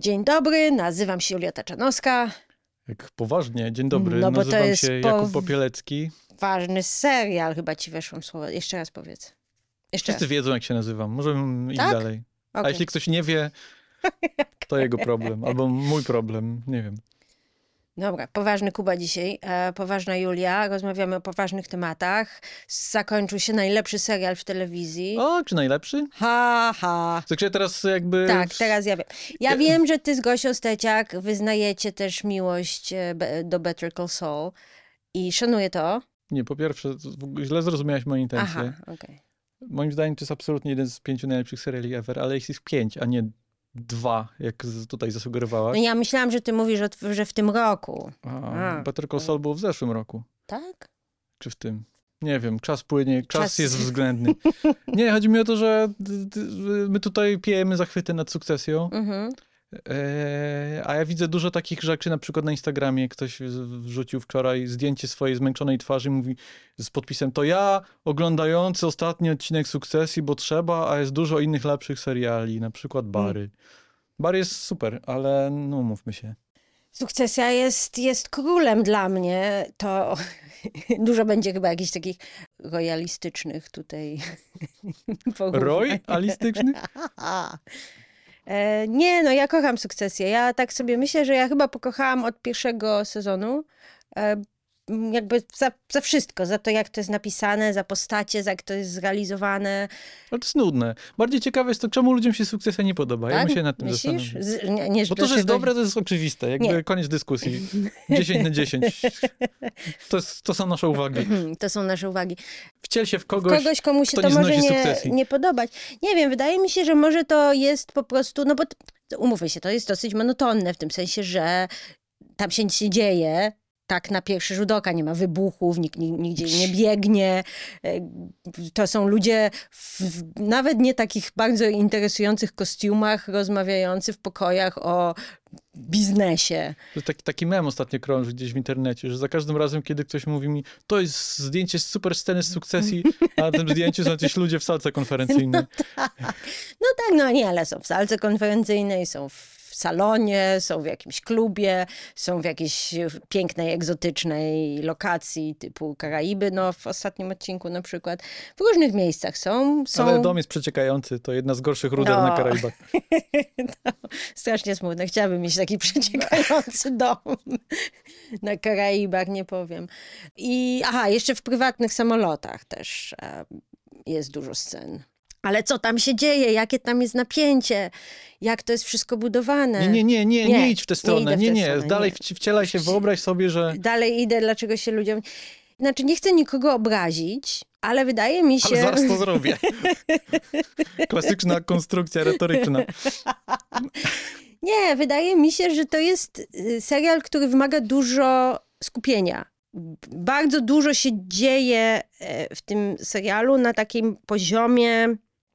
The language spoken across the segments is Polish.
Dzień dobry, nazywam się Julia Taczanowska. Jak poważnie, dzień dobry, No bo to nazywam jest się Jakub Popielecki. Ważny serial, chyba ci weszłam słowa. Jeszcze raz powiedz. Jeszcze raz. Wszyscy wiedzą, jak się nazywam, możemy iść Tak? dalej. A Okej. jeśli ktoś nie wie, to jego problem, albo mój problem, nie wiem. Dobra, poważny Kuba dzisiaj, e, poważna Julia. Rozmawiamy o poważnych tematach. Zakończył się najlepszy serial w telewizji. O, czy najlepszy? Ha, ha. Także teraz jakby... Tak, teraz ja wiem. Ja wiem, że ty z Gosią Steciak wyznajecie też miłość e, do Better Call Saul i szanuję to. Nie, po pierwsze, źle zrozumiałeś moje intencje. Aha, okej. Moim zdaniem to jest absolutnie jeden z pięciu najlepszych seriali ever, ale ich jest pięć, a nie dwa, jak tutaj zasugerowałaś. No ja myślałam, że ty mówisz, że w tym roku. A, A. Better Call Saul było w zeszłym roku. Tak? czy w tym. Nie wiem, czas płynie, czas, Czas- jest względny. Nie, chodzi mi o to, że my tutaj pijemy zachwyty nad sukcesją, Mhm. E, a ja widzę dużo takich rzeczy, na przykład na Instagramie ktoś wrzucił wczoraj zdjęcie swojej zmęczonej twarzy i mówi z podpisem to ja oglądający ostatni odcinek sukcesji, bo trzeba, a jest dużo innych lepszych seriali, na przykład Bary. Bary jest super, ale no mówmy się. Sukcesja jest, jest królem dla mnie. To dużo będzie chyba jakichś takich royalistycznych tutaj porównań. E, nie, no ja kocham sukcesję. Ja tak sobie myślę, że ja chyba pokochałam od pierwszego sezonu. Jakby za, za wszystko, za to jak to jest napisane, za postacie, za jak to jest zrealizowane. Ale to jest nudne. Bardziej ciekawe jest to, czemu ludziom się sukcesja nie podoba. Ja tak? bym się nad tym Myślisz? Z, nie, nie, Bo to, że jest dobre, to jest oczywiste. Jakby Nie. koniec dyskusji. 10 na 10. To, jest, to są nasze uwagi. To są nasze uwagi. Wciel się w kogoś, kogoś, komu się to nie może nie, nie podobać. Nie wiem, wydaje mi się, że może to jest po prostu, no bo umówmy się, to jest dosyć monotonne w tym sensie, że tam się nic nie dzieje. Tak na pierwszy rzut oka nie ma wybuchów, nikt ni- nigdzie nie biegnie. E, To są ludzie w, w nawet nie takich bardzo interesujących kostiumach, rozmawiający w pokojach o biznesie. Taki, taki mem ostatnio krąży gdzieś w internecie, że za każdym razem, kiedy ktoś mówi mi, to jest zdjęcie z super sceny z sukcesji, a na tym zdjęciu są jakieś ludzie w salce konferencyjnej. No tak, no nie, ale są w salce konferencyjnej, są w salonie, są w jakimś klubie, są w jakiejś pięknej, egzotycznej lokacji typu Karaiby, no w ostatnim odcinku na przykład. W różnych miejscach są. są... Ale dom jest przeciekający, to jedna z gorszych ruder No. na Karaibach. No, strasznie smutne. Chciałabym mieć taki przeciekający dom na Karaibach, nie powiem. I aha, jeszcze w prywatnych samolotach też jest dużo scen. Ale co tam się dzieje? Jakie tam jest napięcie? Jak to jest wszystko budowane? Nie, nie, nie, nie, Nie, idź w tę stronę. Nie, nie, dalej wcielaj się, wyobraź sobie, że... Dalej idę, dlaczego się ludziom... Znaczy, nie chcę nikogo obrazić, ale wydaje mi się... Ale zaraz to zrobię. Klasyczna konstrukcja retoryczna. Nie, wydaje mi się, że to jest y, serial, który wymaga dużo skupienia. Bardzo dużo się dzieje e, w tym serialu na takim poziomie.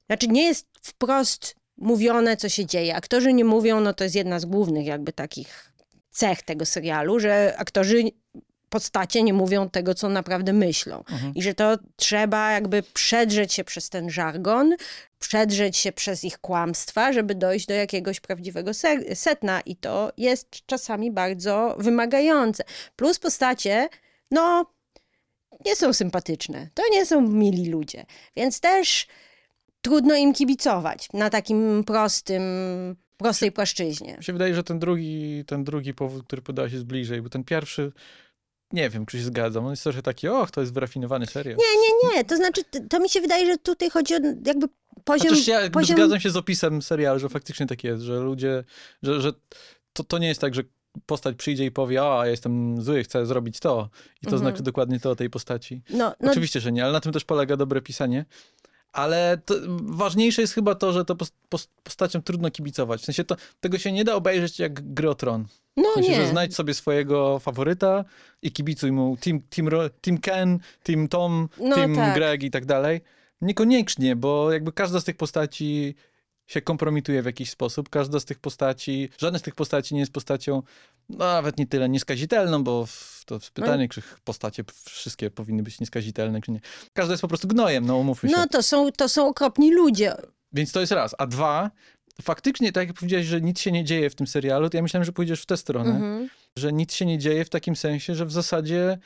Znaczy, nie jest wprost mówione, co się dzieje. Aktorzy nie mówią, no to jest jedna z głównych, jakby takich cech tego serialu, że aktorzy, postacie nie mówią tego, co naprawdę myślą. I że to trzeba jakby przedrzeć się przez ten żargon, przedrzeć się przez ich kłamstwa, żeby dojść do jakiegoś prawdziwego se- setna. I to jest czasami bardzo wymagające. Plus postacie, no, nie są sympatyczne. To nie są mili ludzie. Więc też trudno im kibicować na takim prostym, prostej płaszczyźnie. Mi się wydaje, że ten drugi, ten drugi powód, który podałaś jest bliżej, bo ten pierwszy, nie wiem, czy się zgadzam. On jest trochę taki, och, to jest wyrafinowany serial. Nie, nie, nie. To znaczy, to mi się wydaje, że tutaj chodzi o jakby poziom... Chociaż ja poziom... zgadzam się z opisem serialu, że faktycznie tak jest, że ludzie, że, że to, to nie jest tak, że postać przyjdzie i powie, a ja jestem zły, chcę zrobić to. I to Mhm. znaczy dokładnie to o tej postaci. No, no, Oczywiście, że nie, ale na tym też polega dobre pisanie. Ale to, ważniejsze jest chyba to, że to pos, pos, postaciom trudno kibicować. W sensie to, tego się nie da obejrzeć jak gry o tron. no W sensie, nie. że znajdź sobie swojego faworyta i kibicuj mu Team, team, team Ken, Team Tom, No Team tak. Greg i tak dalej. Niekoniecznie, bo jakby każda z tych postaci się kompromituje w jakiś sposób. Każda z tych postaci, żadna z tych postaci nie jest postacią no, nawet nie tyle nieskazitelną, bo to jest pytanie, czy postacie wszystkie powinny być nieskazitelne, czy nie. Każda jest po prostu gnojem, no umówmy się. No to są, to są okropni ludzie. Więc to jest raz. A dwa, faktycznie, tak jak powiedziałeś, że nic się nie dzieje w tym serialu, to ja myślałem, że pójdziesz w tę stronę, Mhm. że nic się nie dzieje w takim sensie, że w zasadzie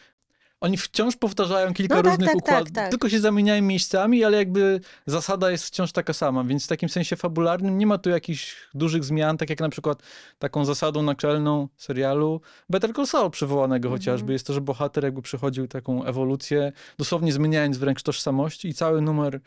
oni wciąż powtarzają kilka No tak, różnych tak, układów, tak, tak. tylko się zamieniają miejscami, ale jakby zasada jest wciąż taka sama, więc w takim sensie fabularnym nie ma tu jakichś dużych zmian, tak jak na przykład taką zasadą naczelną serialu Better Call Saul przywołanego Mhm. chociażby, jest to, że bohater jakby przechodził taką ewolucję, dosłownie zmieniając wręcz tożsamości i cały numer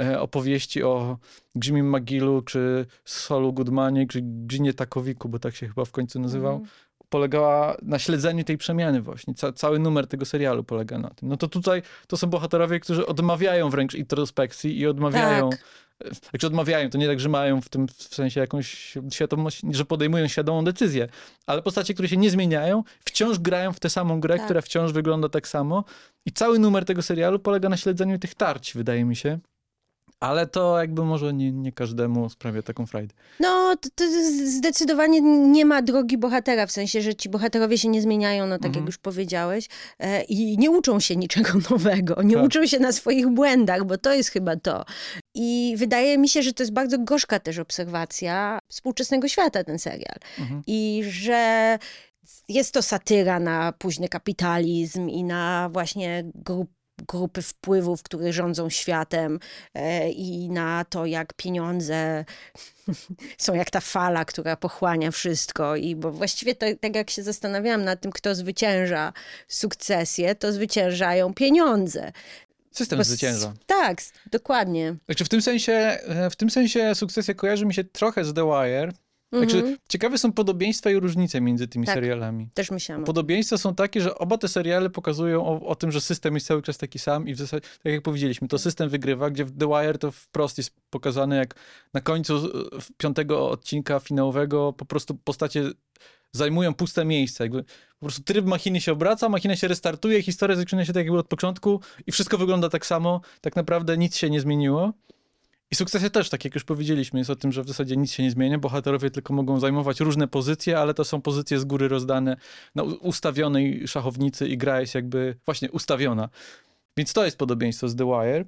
e, opowieści o Jimmy McGillu, czy Solu Goodmanie, czy Ginie Takowiku, bo tak się chyba w końcu nazywał, Mhm. Polegała na śledzeniu tej przemiany właśnie. Ca cały numer tego serialu polega na tym. No to tutaj to są bohaterowie, którzy odmawiają wręcz introspekcji i odmawiają... Tak. Znaczy odmawiają, to nie tak, że mają w tym w sensie jakąś świadomość, że podejmują świadomą decyzję, ale postacie, które się nie zmieniają, wciąż grają w tę samą grę, Tak. która wciąż wygląda tak samo i cały numer tego serialu polega na śledzeniu tych tarć, wydaje mi się. Ale to jakby może nie, nie każdemu sprawia taką frajdę. No, to, to zdecydowanie nie ma drogi bohatera, w sensie, że ci bohaterowie się nie zmieniają, no tak Mhm. jak już powiedziałeś, e, i nie uczą się niczego nowego, nie Tak. uczą się na swoich błędach, bo to jest chyba to. I wydaje mi się, że to jest bardzo gorzka też obserwacja współczesnego świata, ten serial. Mhm. I że jest to satyra na późny kapitalizm i na właśnie grup, grupy wpływów, które rządzą światem e, i na to, jak pieniądze są jak ta fala, która pochłania wszystko. I bo właściwie to, tak jak się zastanawiałam nad tym, kto zwycięża sukcesję, to zwyciężają pieniądze. System Bo zwycięża. Tak, dokładnie. Znaczy w tym sensie, e, w tym sensie sukcesja kojarzy mi się trochę z The Wire. Znaczy, Mhm. ciekawe są podobieństwa i różnice między tymi Tak. serialami. Też myślałam. Podobieństwa są takie, że oba te seriale pokazują o, o tym, że system jest cały czas taki sam i w zasadzie, tak jak powiedzieliśmy, to system wygrywa, gdzie w The Wire to wprost jest pokazane, jak na końcu e, piątego odcinka finałowego po prostu postacie zajmują puste miejsca. Jakby po prostu tryb machiny się obraca, machina się restartuje, historia zaczyna się tak jakby od początku i wszystko wygląda tak samo. Tak naprawdę nic się nie zmieniło. I sukcesja też, tak jak już powiedzieliśmy, jest o tym, że w zasadzie nic się nie zmienia. Bohaterowie tylko mogą zajmować różne pozycje, ale to są pozycje z góry rozdane na ustawionej szachownicy i gra jest jakby właśnie ustawiona. Więc to jest podobieństwo z The Wire.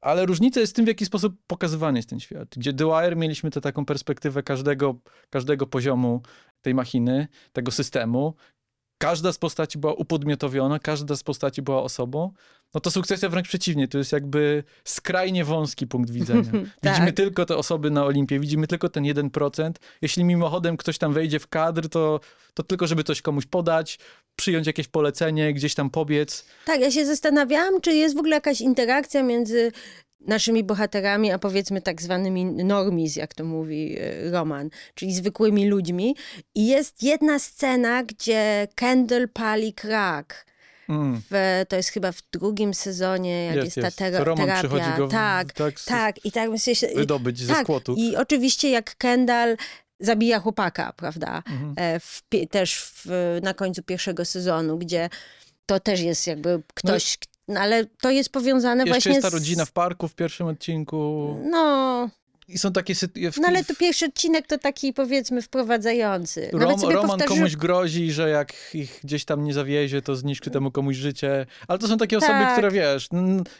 Ale różnica jest w tym, w jaki sposób pokazywany jest ten świat. Gdzie The Wire mieliśmy tę taką perspektywę każdego, każdego poziomu tej machiny, tego systemu. Każda z postaci była upodmiotowiona, każda z postaci była osobą. No to sukcesja wręcz przeciwnie, to jest jakby skrajnie wąski punkt widzenia. Widzimy Tak. tylko te osoby na Olimpie, widzimy tylko ten 1%. Jeśli mimochodem ktoś tam wejdzie w kadr, to, to tylko żeby coś komuś podać, przyjąć jakieś polecenie, gdzieś tam pobiec. Tak, ja się zastanawiałam, czy jest w ogóle jakaś interakcja między naszymi bohaterami, a powiedzmy tak zwanymi normis, jak to mówi e, Roman, czyli zwykłymi ludźmi. I jest jedna scena, gdzie Kendall pali krak. Mm, W, to jest chyba w drugim sezonie, jak jest, jest, ta tera- Roman terapia. przychodzi go w, tak, tak, tak. I tak myślę, się- wydobyć ze tak, skłotu. I oczywiście jak Kendall zabija chłopaka, prawda? Mhm. E, W, też w, na końcu pierwszego sezonu, gdzie to też jest jakby ktoś, no, ale to jest powiązane Jeszcze właśnie jest ta rodzina w parku w pierwszym odcinku. No, I są takie sytuacje. no ale to pierwszy odcinek to taki powiedzmy wprowadzający. Nawet Rom, Roman powtarzy- komuś grozi, że jak ich gdzieś tam nie zawiezie, to zniszczy temu komuś życie. Ale to są takie osoby, Tak. które wiesz,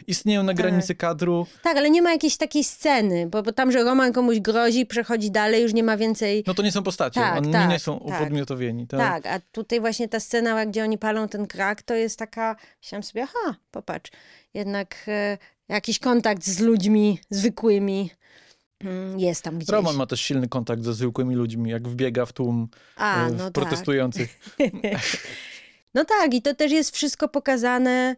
istnieją na Tak. granicy kadru. Tak, ale nie ma jakiejś takiej sceny, bo, bo tam, że Roman komuś grozi, przechodzi dalej, już nie ma więcej... No to nie są postacie, Tak, oni tak, nie są tak. upodmiotowieni. Tak? Tak, a tutaj właśnie ta scena, gdzie oni palą ten krak, to jest taka, myślałam sobie, aha, popatrz, jednak e, jakiś kontakt z ludźmi zwykłymi jest tam gdzieś. Roman ma też silny kontakt ze zwykłymi ludźmi, jak wbiega w tłum A, e, no tak. protestujących. No tak, i to też jest wszystko pokazane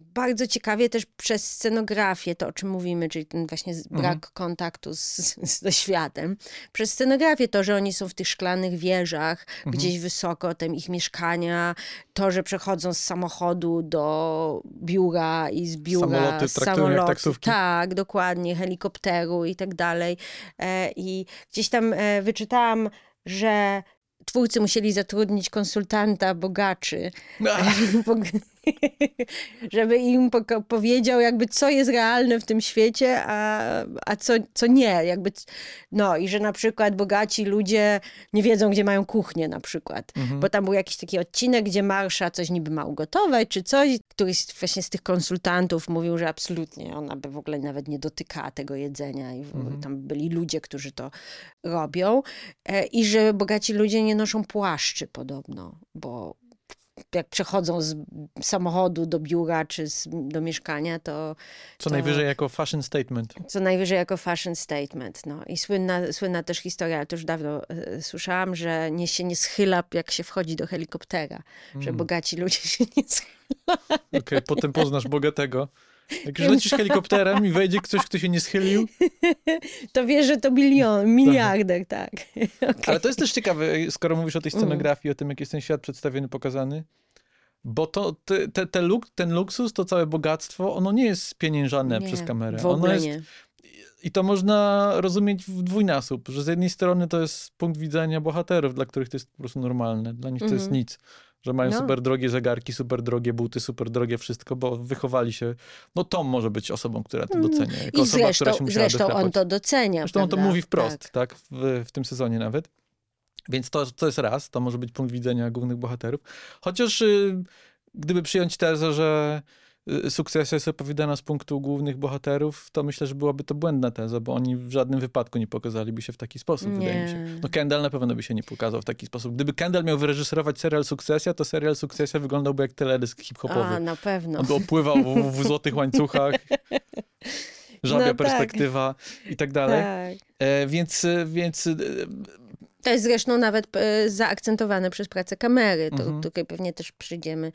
bardzo ciekawie też przez scenografię, to o czym mówimy, czyli ten właśnie brak Mhm. kontaktu z, ze światem. Przez scenografię to, że oni są w tych szklanych wieżach, Mhm. gdzieś wysoko, te ich mieszkania, to, że przechodzą z samochodu do biura i z biura Samoloty traktują jak samolotu. taksówki. Tak, dokładnie, helikopteru i tak dalej. E, I gdzieś tam e, wyczytałam, że twórcy musieli zatrudnić konsultanta bogaczy, bo, żeby im powiedział jakby co jest realne w tym świecie, a, a co, co nie. Jakby, no i że na przykład bogaci ludzie nie wiedzą, gdzie mają kuchnię na przykład. Mhm. Bo tam był jakiś taki odcinek, gdzie Marsza coś niby ma ugotować, czy coś. Któryś właśnie z tych konsultantów mówił, że absolutnie ona by w ogóle nawet nie dotykała tego jedzenia. I Mhm. tam byli ludzie, którzy to robią. E, I że bogaci ludzie nie noszą płaszczy podobno, bo jak przechodzą z samochodu do biura czy z, do mieszkania, to Co to- najwyżej jako fashion statement. co najwyżej jako fashion statement. No. I słynna, słynna też historia, ale to już dawno e, słyszałam, że nie się nie schyla, jak się wchodzi do helikoptera. Że Mm. bogaci ludzie się nie schylają. Okej, potem poznasz bogatego. Jak już lecisz helikopterem i wejdzie ktoś, kto się nie schylił. To wiesz, że to milion, miliarder, tak. Okej. Ale to jest też ciekawe, skoro mówisz o tej scenografii, o tym, jak jest ten świat przedstawiony, pokazany. Bo to, te, te, te luk, ten luksus, to całe bogactwo, ono nie jest spieniężane Nie, przez kamerę. W ono ogóle jest, nie. I to można rozumieć w dwójnasób, że z jednej strony to jest punkt widzenia bohaterów, dla których to jest po prostu normalne. Dla nich to jest Mhm. nic. Że mają No. super drogie zegarki, super drogie buty, super drogie wszystko, bo wychowali się. No Tom może być osobą, która to docenia. Jako Mm. I osoba, która zresztą, się musiała zresztą on to docenia. Zresztą on to prawda? mówi wprost, Tak. tak, w, w tym sezonie nawet. Więc to, to jest raz, to może być punkt widzenia głównych bohaterów. Chociaż y, gdyby przyjąć tezę, że sukcesja jest opowiadana z punktu głównych bohaterów, to myślę, że byłaby to błędna teza, bo oni w żadnym wypadku nie pokazaliby się w taki sposób, wydaje mi się. Nie. No Kendall na pewno by się nie pokazał w taki sposób. Gdyby Kendall miał wyreżyserować serial Sukcesja, to serial Sukcesja wyglądałby jak teledysk hip-hopowy. A, na pewno. On by opływał w, w złotych łańcuchach, żabia No tak. perspektywa i tak dalej. Tak. E, więc, e, więc e, To jest zresztą nawet e, zaakcentowane przez pracę kamery. To Mhm. tutaj pewnie też przyjdziemy.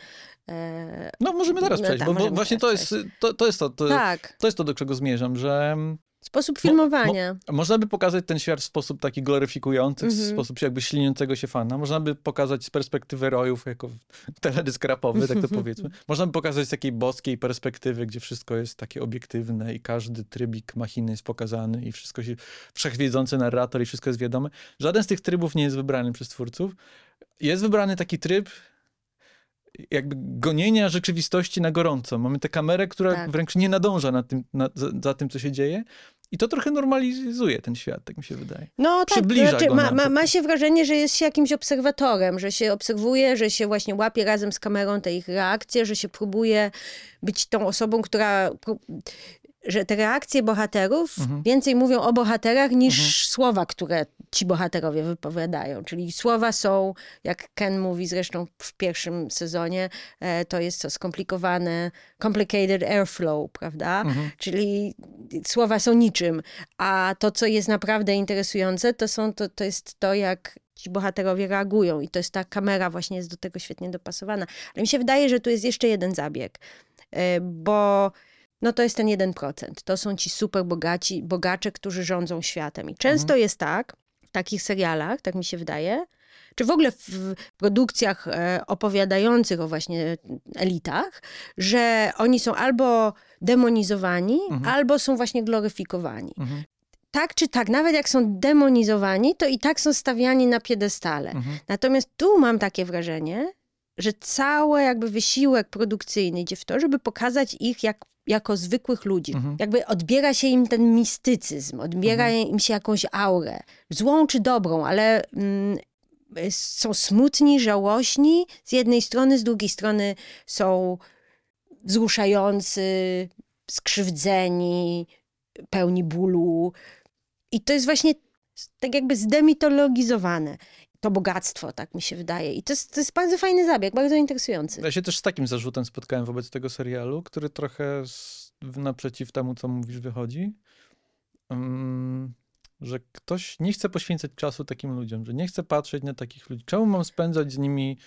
E, no możemy teraz No przejść, tak, bo, bo właśnie to jest, to, to jest to, to, tak, to jest to, do czego zmierzam, że mm, sposób filmowania. można by pokazać ten świat w sposób taki gloryfikujący, w Mhm. sposób jakby śliniącego się fana. Można by pokazać z perspektywy rojów, jako teledysk rapowy, tak to powiedzmy. Można by pokazać z takiej boskiej perspektywy, gdzie wszystko jest takie obiektywne i każdy trybik machiny jest pokazany i wszystko się, wszechwiedzący narrator i wszystko jest wiadome. Żaden z tych trybów nie jest wybrany przez twórców. Jest wybrany taki tryb jakby gonienia rzeczywistości na gorąco. Mamy tę kamerę, która Tak. wręcz nie nadąża nad tym, na, za, za tym, co się dzieje. I to trochę normalizuje ten świat, tak mi się wydaje. No tak, to Przybliża znaczy, go ma, nam ma, ma prostu. się wrażenie, że jest się jakimś obserwatorem, że się obserwuje, że się właśnie łapie razem z kamerą te ich reakcje, że się próbuje być tą osobą, która... Że te reakcje bohaterów Mhm. więcej mówią o bohaterach niż słowa, które ci bohaterowie wypowiadają. Czyli słowa są, jak Ken mówi zresztą w pierwszym sezonie, e, to jest to skomplikowane, complicated airflow, prawda? Mhm. Czyli słowa są niczym, a to, co jest naprawdę interesujące, to, są, to, to jest to, jak ci bohaterowie reagują i to jest ta kamera właśnie jest do tego świetnie dopasowana. Ale mi się wydaje, że tu jest jeszcze jeden zabieg, e, bo no to jest ten 1%. To są ci super bogaci, bogacze, którzy rządzą światem. I często jest tak, w takich serialach, tak mi się wydaje, czy w ogóle w produkcjach e, opowiadających o właśnie elitach, że oni są albo demonizowani, Mhm. albo są właśnie gloryfikowani. Mhm. Tak czy tak, nawet jak są demonizowani, to i tak są stawiani na piedestale. Mhm. Natomiast tu mam takie wrażenie, że cały jakby wysiłek produkcyjny idzie w to, żeby pokazać ich jak, jako zwykłych ludzi. Mhm. Jakby odbiera się im ten mistycyzm, odbiera im się jakąś aurę. Złą czy dobrą, ale mm, są smutni, żałośni z jednej strony, z drugiej strony są wzruszający, skrzywdzeni, pełni bólu. I to jest właśnie tak jakby zdemitologizowane. To bogactwo, tak mi się wydaje. I to jest, to jest bardzo fajny zabieg, bardzo interesujący. Ja się też z takim zarzutem spotkałem wobec tego serialu, który trochę z, naprzeciw temu, co mówisz, wychodzi. Mm, że ktoś nie chce poświęcać czasu takim ludziom, że nie chce patrzeć na takich ludzi. Czemu mam spędzać z nimi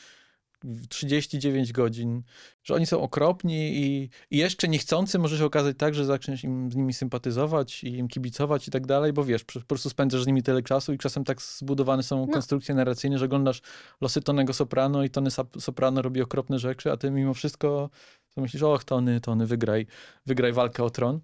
39 godzin, że oni są okropni i, i jeszcze niechcący może się okazać tak, że zaczniesz im, z nimi sympatyzować i im kibicować i tak dalej, bo wiesz, po prostu spędzasz z nimi tyle czasu i czasem tak zbudowane są No. konstrukcje narracyjne, że oglądasz losy Tonego Soprano i Tony Soprano robi okropne rzeczy, a ty mimo wszystko to myślisz, och Tony, Tony, wygraj, wygraj walkę o tron.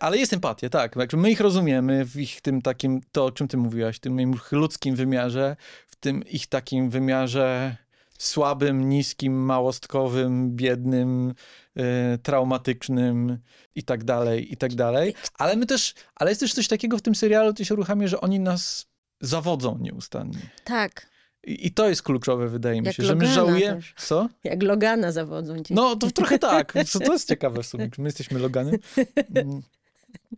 Ale jest empatia, tak. Także my ich rozumiemy w ich tym takim, to o czym ty mówiłaś, w tym ich ludzkim wymiarze, w tym ich takim wymiarze słabym, niskim, małostkowym, biednym, e, traumatycznym i tak dalej, i tak dalej. Ale my też, ale jest też coś takiego w tym serialu, to się uruchamia, że oni nas zawodzą nieustannie. Tak. I, i to jest kluczowe, wydaje mi Jak się, że my żałujemy. też. Co? Jak Logana zawodzą cię. No, to trochę tak. Co to jest ciekawe w sumie. My jesteśmy Loganem. Mm,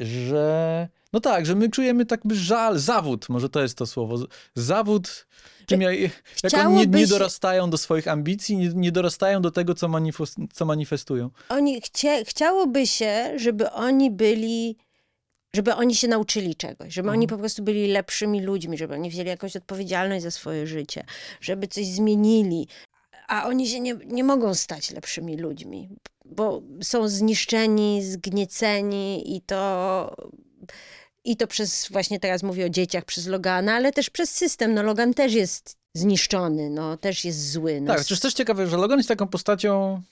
Że. No tak, że my czujemy tak by żal, zawód, może to jest to słowo. Zawód, czym ja, jak oni nie, nie dorastają do swoich ambicji, nie, nie dorastają do tego, co, manifest, co manifestują. Oni chcie, chciałoby się, żeby oni byli, żeby oni się nauczyli czegoś, żeby oni po prostu byli lepszymi ludźmi, żeby oni wzięli jakąś odpowiedzialność za swoje życie, żeby coś zmienili. A oni się nie, nie mogą stać lepszymi ludźmi, bo są zniszczeni, zgnieceni i to. I to przez, właśnie teraz mówię o dzieciach, przez Logana, ale też przez system. No Logan też jest zniszczony, no też jest zły. No, Tak, przecież też ciekawe, że Logan jest taką postacią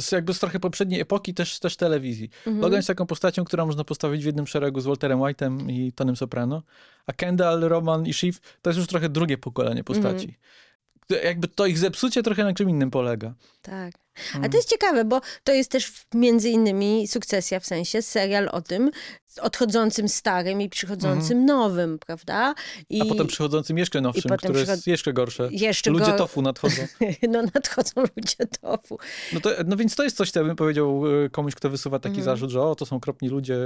z jakby z trochę poprzedniej epoki, też, też telewizji. Mhm. Logan jest taką postacią, która można postawić w jednym szeregu z Walterem White'em i Tonym Soprano, a Kendall, Roman i Shiv to jest już trochę drugie pokolenie postaci. Mhm. Jakby to ich zepsucie trochę na czym innym polega. Tak. A Mm. to jest ciekawe, bo to jest też między innymi sukcesja, w sensie serial o tym odchodzącym starym i przychodzącym nowym, prawda? I Mhm. A potem przychodzącym jeszcze nowszym, potem które przychod- jest jeszcze gorsze. jeszcze Ludzie go... tofu nadchodzą. No nadchodzą ludzie tofu. No, to, no więc to jest coś, co ja bym powiedział e, komuś, kto wysuwa taki Mhm. zarzut, że o, to są kropni ludzie,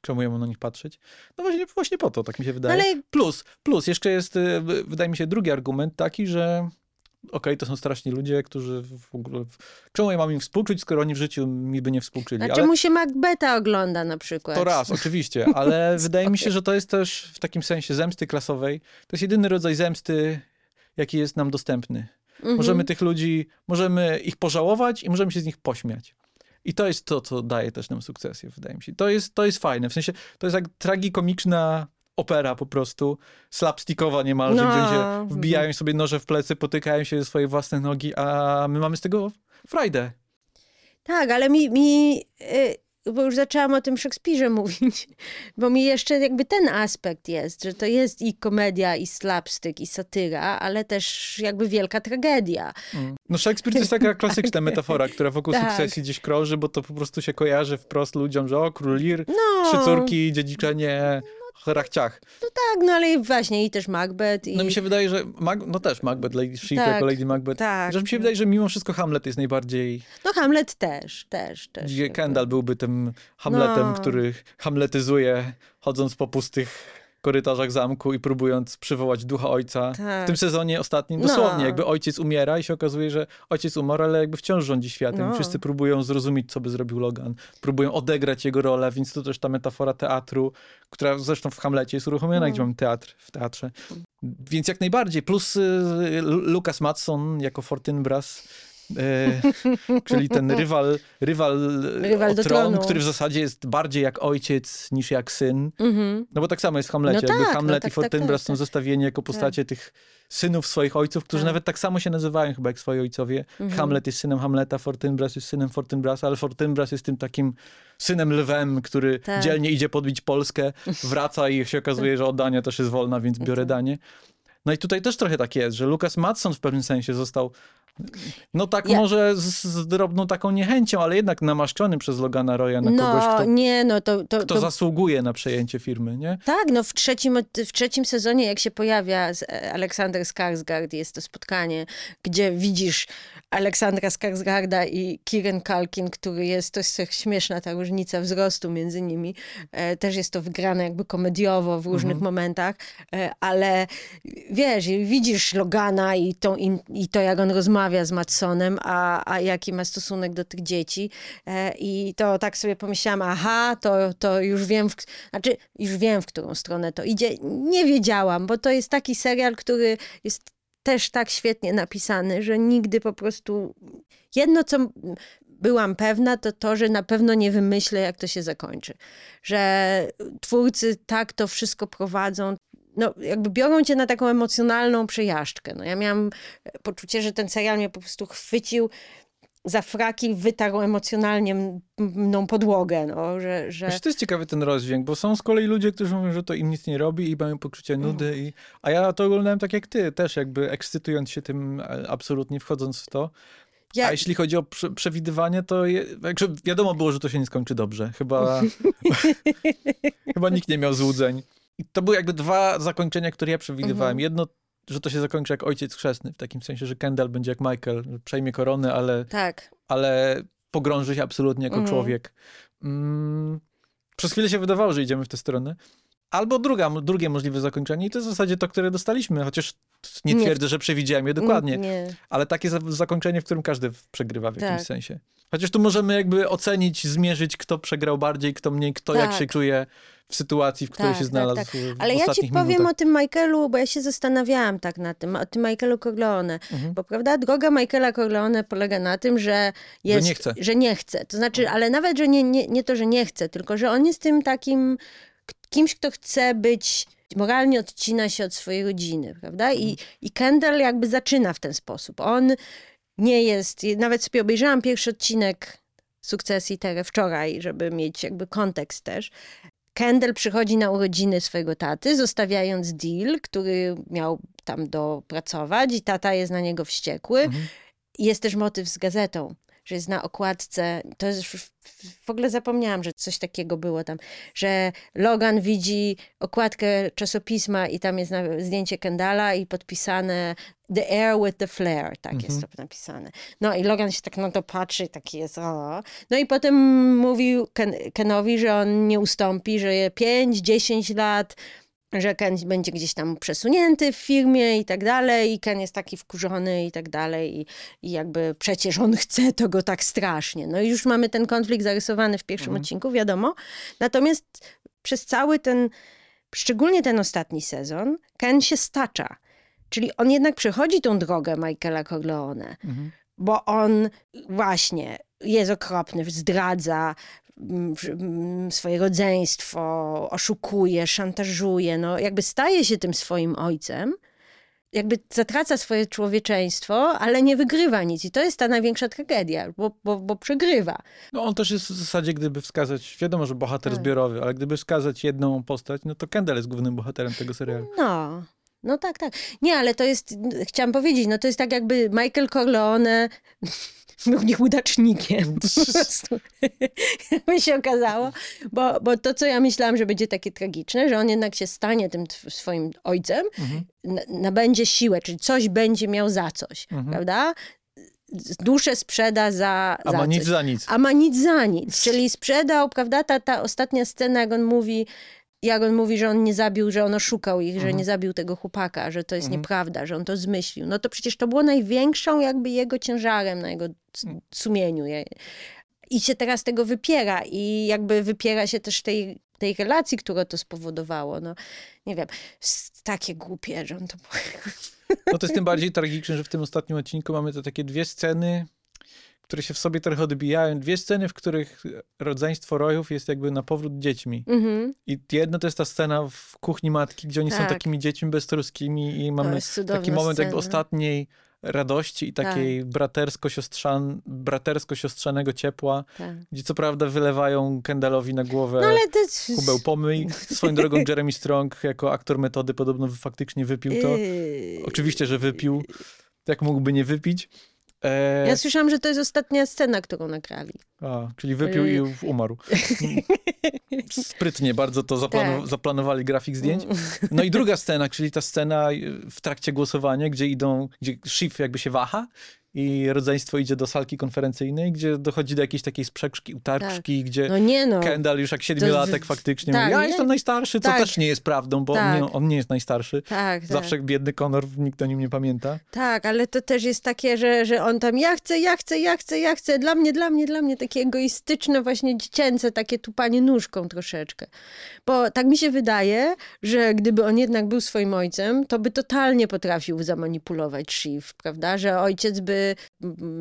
czemu ja mam na nich patrzeć? No właśnie, właśnie po to, tak mi się wydaje. ale- Plus, plus, jeszcze jest, w- wydaje mi się, drugi argument taki, że okej, to są straszni ludzie, którzy w ogóle... Czemu ja mam im współczuć, skoro oni w życiu mi by nie współczyli? A Ale czemu się Macbeta ogląda na przykład? to raz, oczywiście, ale wydaje mi się, że to jest też w takim sensie zemsty klasowej. To jest jedyny rodzaj zemsty, jaki jest nam dostępny. Mhm. Możemy tych ludzi, możemy ich pożałować i możemy się z nich pośmiać. I to jest to, co daje też nam sukcesję, wydaje mi się. To jest, to jest fajne. W sensie, to jest jak tragikomiczna opera po prostu, slapstickowa niemalże, No. gdzie wbijają sobie noże w plecy, potykają się ze swoje własne nogi, a my mamy z tego frajdę. Tak, ale mi, mi y, bo już zaczęłam o tym Szekspirze mówić, bo mi jeszcze jakby ten aspekt jest, że to jest i komedia, i slapstick, i satyra, ale też jakby wielka tragedia. No Szekspir to jest taka klasyczna metafora, która wokół Tak. sukcesji gdzieś krąży, bo to po prostu się kojarzy wprost ludziom, że o, król Lir, No, trzy córki, dziedziczenie, rachciach. tak, no ale i właśnie i też Macbeth. I... No mi się wydaje, że, Mag- no też Macbeth, Lady Shiv Tak, jako Lady Macbeth, tak. że mi się wydaje, że mimo wszystko Hamlet jest najbardziej, No Hamlet też, też, też. gdzie. Kendall byłby tym Hamletem, No. który hamletyzuje, chodząc po pustych korytarzach zamku i próbując przywołać ducha ojca. Tak. W tym sezonie ostatnim, No. dosłownie, jakby ojciec umiera i się okazuje, że ojciec umarł, ale jakby wciąż rządzi światem. No. Wszyscy próbują zrozumieć, co by zrobił Logan. Próbują odegrać jego rolę, więc to też ta metafora teatru, która zresztą w Hamlecie jest uruchomiona, No. gdzie mamy teatr w teatrze. Więc jak najbardziej. Plus y, Lucas Matson jako Fortinbras, czyli ten rywal, rywal, Rywal o tron, tronu. który w zasadzie jest bardziej jak ojciec niż jak syn. Mhm. No bo tak samo jest w Hamlecie. No Jakby tak, Hamlet no tak, i Fortinbras tak, są tak. zestawieni jako postacie tych synów swoich ojców, którzy Tak. nawet tak samo się nazywają chyba jak swoi ojcowie. Mhm. Hamlet jest synem Hamleta, Fortinbras jest synem Fortinbrasa, ale Fortinbras jest tym takim synem lwem, który Tak. dzielnie idzie podbić Polskę, wraca i się okazuje, że oddanie też jest wolna, więc biorę danie. No i tutaj też trochę tak jest, że Lucas Matson w pewnym sensie został no tak Ja- może z, z drobną taką niechęcią, ale jednak namaszczony przez Logana Roya na kogoś, No, kto, nie, no to... to, kto to... zasługuje na przejęcie firmy, nie? Tak, no w trzecim, w trzecim sezonie, jak się pojawia z- e, Aleksander Skarsgård, jest to spotkanie, gdzie widzisz Aleksandra Skarsgarda i Kieran Culkin, który jest, to jest śmieszna ta różnica wzrostu między nimi. E, też jest to wygrane jakby komediowo w różnych momentach, e, ale wiesz, widzisz Logana i, tą, i to, jak on rozmawia z Matsonem, a, a jaki ma stosunek do tych dzieci. E, I to tak sobie pomyślałam, aha, to, to już wiem, w, znaczy już wiem, w którą stronę to idzie. Nie wiedziałam, bo to jest taki serial, który jest też tak świetnie napisany, że nigdy po prostu jedno, co byłam pewna, to to, że na pewno nie wymyślę, jak to się zakończy. Że twórcy tak to wszystko prowadzą. No, jakby biorą cię na taką emocjonalną przejażdżkę. No, ja miałam poczucie, że ten serial mnie po prostu chwycił za fraki wytarł emocjonalnie mną podłogę, no, że... że... Wiesz, to jest ciekawy ten rozdźwięk, bo są z kolei ludzie, którzy mówią, że to im nic nie robi i mają poczucie nudy, mm. i... a ja to oglądałem tak jak ty, też jakby ekscytując się tym e, absolutnie, wchodząc w to. Ja... A jeśli chodzi o prze przewidywanie, to je, wiadomo było, że to się nie skończy dobrze. Chyba, chyba nikt nie miał złudzeń. I to były jakby dwa zakończenia, które ja przewidywałem. Mhm. Jedno, że to się zakończy jak ojciec chrzestny, w takim sensie, że Kendall będzie jak Michael, przejmie koronę, ale, tak. ale pogrąży się absolutnie jako mhm. człowiek. Mm, przez chwilę się wydawało, że idziemy w tę stronę. Albo druga, drugie możliwe zakończenie i to jest w zasadzie to, które dostaliśmy, chociaż nie twierdzę, nie. że przewidziałem je dokładnie, nie. ale takie zakończenie, w którym każdy przegrywa w jakimś tak. sensie. Chociaż tu możemy jakby ocenić, zmierzyć, kto przegrał bardziej, kto mniej, kto tak. jak się czuje w sytuacji, w której tak, się tak, znalazł tak, tak. Ale ja ci powiem minutach. o tym Michaelu, bo ja się zastanawiałam tak na tym, o tym Michaelu Corleone. Mhm. Bo prawda, droga Michaela Corleone polega na tym, że jest... Że nie chce. Że nie chce. To znaczy, ale nawet, że nie, nie, nie to, że nie chce, tylko że on jest tym takim kimś, kto chce być moralnie odcina się od swojej rodziny, prawda? I, mhm. i Kendall jakby zaczyna w ten sposób. On nie jest, nawet sobie obejrzałam pierwszy odcinek sukcesji Tere wczoraj, żeby mieć jakby kontekst też. Kendall przychodzi na urodziny swojego taty, zostawiając deal, który miał tam dopracować i tata jest na niego wściekły. Mhm. Jest też motyw z gazetą że jest na okładce, to jest, w ogóle zapomniałam, że coś takiego było tam, że Logan widzi okładkę czasopisma i tam jest zdjęcie Kendala i podpisane The Air with the Flare, tak mhm. jest to napisane. No i Logan się tak na to patrzy, taki jest, o. No i potem mówił Ken, Kenowi, że on nie ustąpi, że 5-10 lat że Ken będzie gdzieś tam przesunięty w firmie i tak dalej, i Ken jest taki wkurzony i tak dalej, i, i jakby przecież on chce to go tak strasznie. No i już mamy ten konflikt zarysowany w pierwszym mhm. odcinku, wiadomo. Natomiast przez cały ten, szczególnie ten ostatni sezon, Ken się stacza. Czyli on jednak przechodzi tą drogę Michaela Corleone, mhm. bo on właśnie jest okropny, zdradza, swoje rodzeństwo, oszukuje, szantażuje, no jakby staje się tym swoim ojcem, jakby zatraca swoje człowieczeństwo, ale nie wygrywa nic. I to jest ta największa tragedia, bo, bo, bo przegrywa. No on też jest w zasadzie, gdyby wskazać, wiadomo, że bohater tak. zbiorowy, ale gdyby wskazać jedną postać, no to Kendall jest głównym bohaterem tego serialu. No, no tak, tak. Nie, ale to jest, chciałam powiedzieć, no to jest tak jakby Michael Corleone był nieudacznikiem. Po prostu. by się okazało. Bo, bo to, co ja myślałam, że będzie takie tragiczne, że on jednak się stanie tym swoim ojcem, mhm. nabędzie siłę, czyli coś będzie miał za coś, mhm. prawda? duszę sprzeda za, A za ma nic za nic. A ma nic za nic. Czyli sprzedał, prawda, ta, ta ostatnia scena, jak on mówi, jak on mówi, że on nie zabił, że on oszukał ich, mhm. że nie zabił tego chłopaka, że to jest mhm. nieprawda, że on to zmyślił. No to przecież to było największą jakby jego ciężarem na jego mm. sumieniu. I się teraz tego wypiera i jakby wypiera się też tej, tej relacji, która to spowodowało. No nie wiem, takie głupie, że on to... No to jest tym bardziej tragiczne, że w tym ostatnim odcinku mamy te takie dwie sceny, które się w sobie trochę odbijają. Dwie sceny, w których rodzeństwo rojów jest jakby na powrót dziećmi. Mm-hmm. I jedno to jest ta scena w kuchni matki, gdzie oni tak. są takimi dziećmi beztroskimi i mamy taki moment scena. jakby ostatniej radości i takiej tak. bratersko-siostrzan, bratersko-siostrzanego ciepła, tak. gdzie co prawda wylewają Kendallowi na głowę no, ale to... kubeł pomyj. Swoją drogą Jeremy Strong jako aktor metody podobno faktycznie wypił to. Yy. Oczywiście, że wypił. Jak mógłby nie wypić? E... Ja słyszałam, że to jest ostatnia scena, którą nagrali. A, czyli wypił i e, umarł. Sprytnie bardzo to zaplanu tak. zaplanowali grafik zdjęć. No i druga scena, czyli ta scena w trakcie głosowania, gdzie idą, gdzie Schiff jakby się waha i rodzeństwo idzie do salki konferencyjnej, gdzie dochodzi do jakiejś takiej sprzeczki, utarczki, tak. gdzie no nie no. Kendall już jak siedmiolatek faktycznie tak, mówi, ja nie? jestem najstarszy, co tak. też nie jest prawdą, bo tak. on, nie, on, nie, jest najstarszy. Tak, tak. Zawsze biedny Conor, nikt o nim nie pamięta. Tak, ale to też jest takie, że, że on tam ja chcę, ja chcę, ja chcę, ja chcę, dla mnie, dla mnie, dla mnie, takie egoistyczne, właśnie dziecięce, takie tupanie nóżką troszeczkę. Bo tak mi się wydaje, że gdyby on jednak był swoim ojcem, to by totalnie potrafił zamanipulować Shiv, prawda, że ojciec by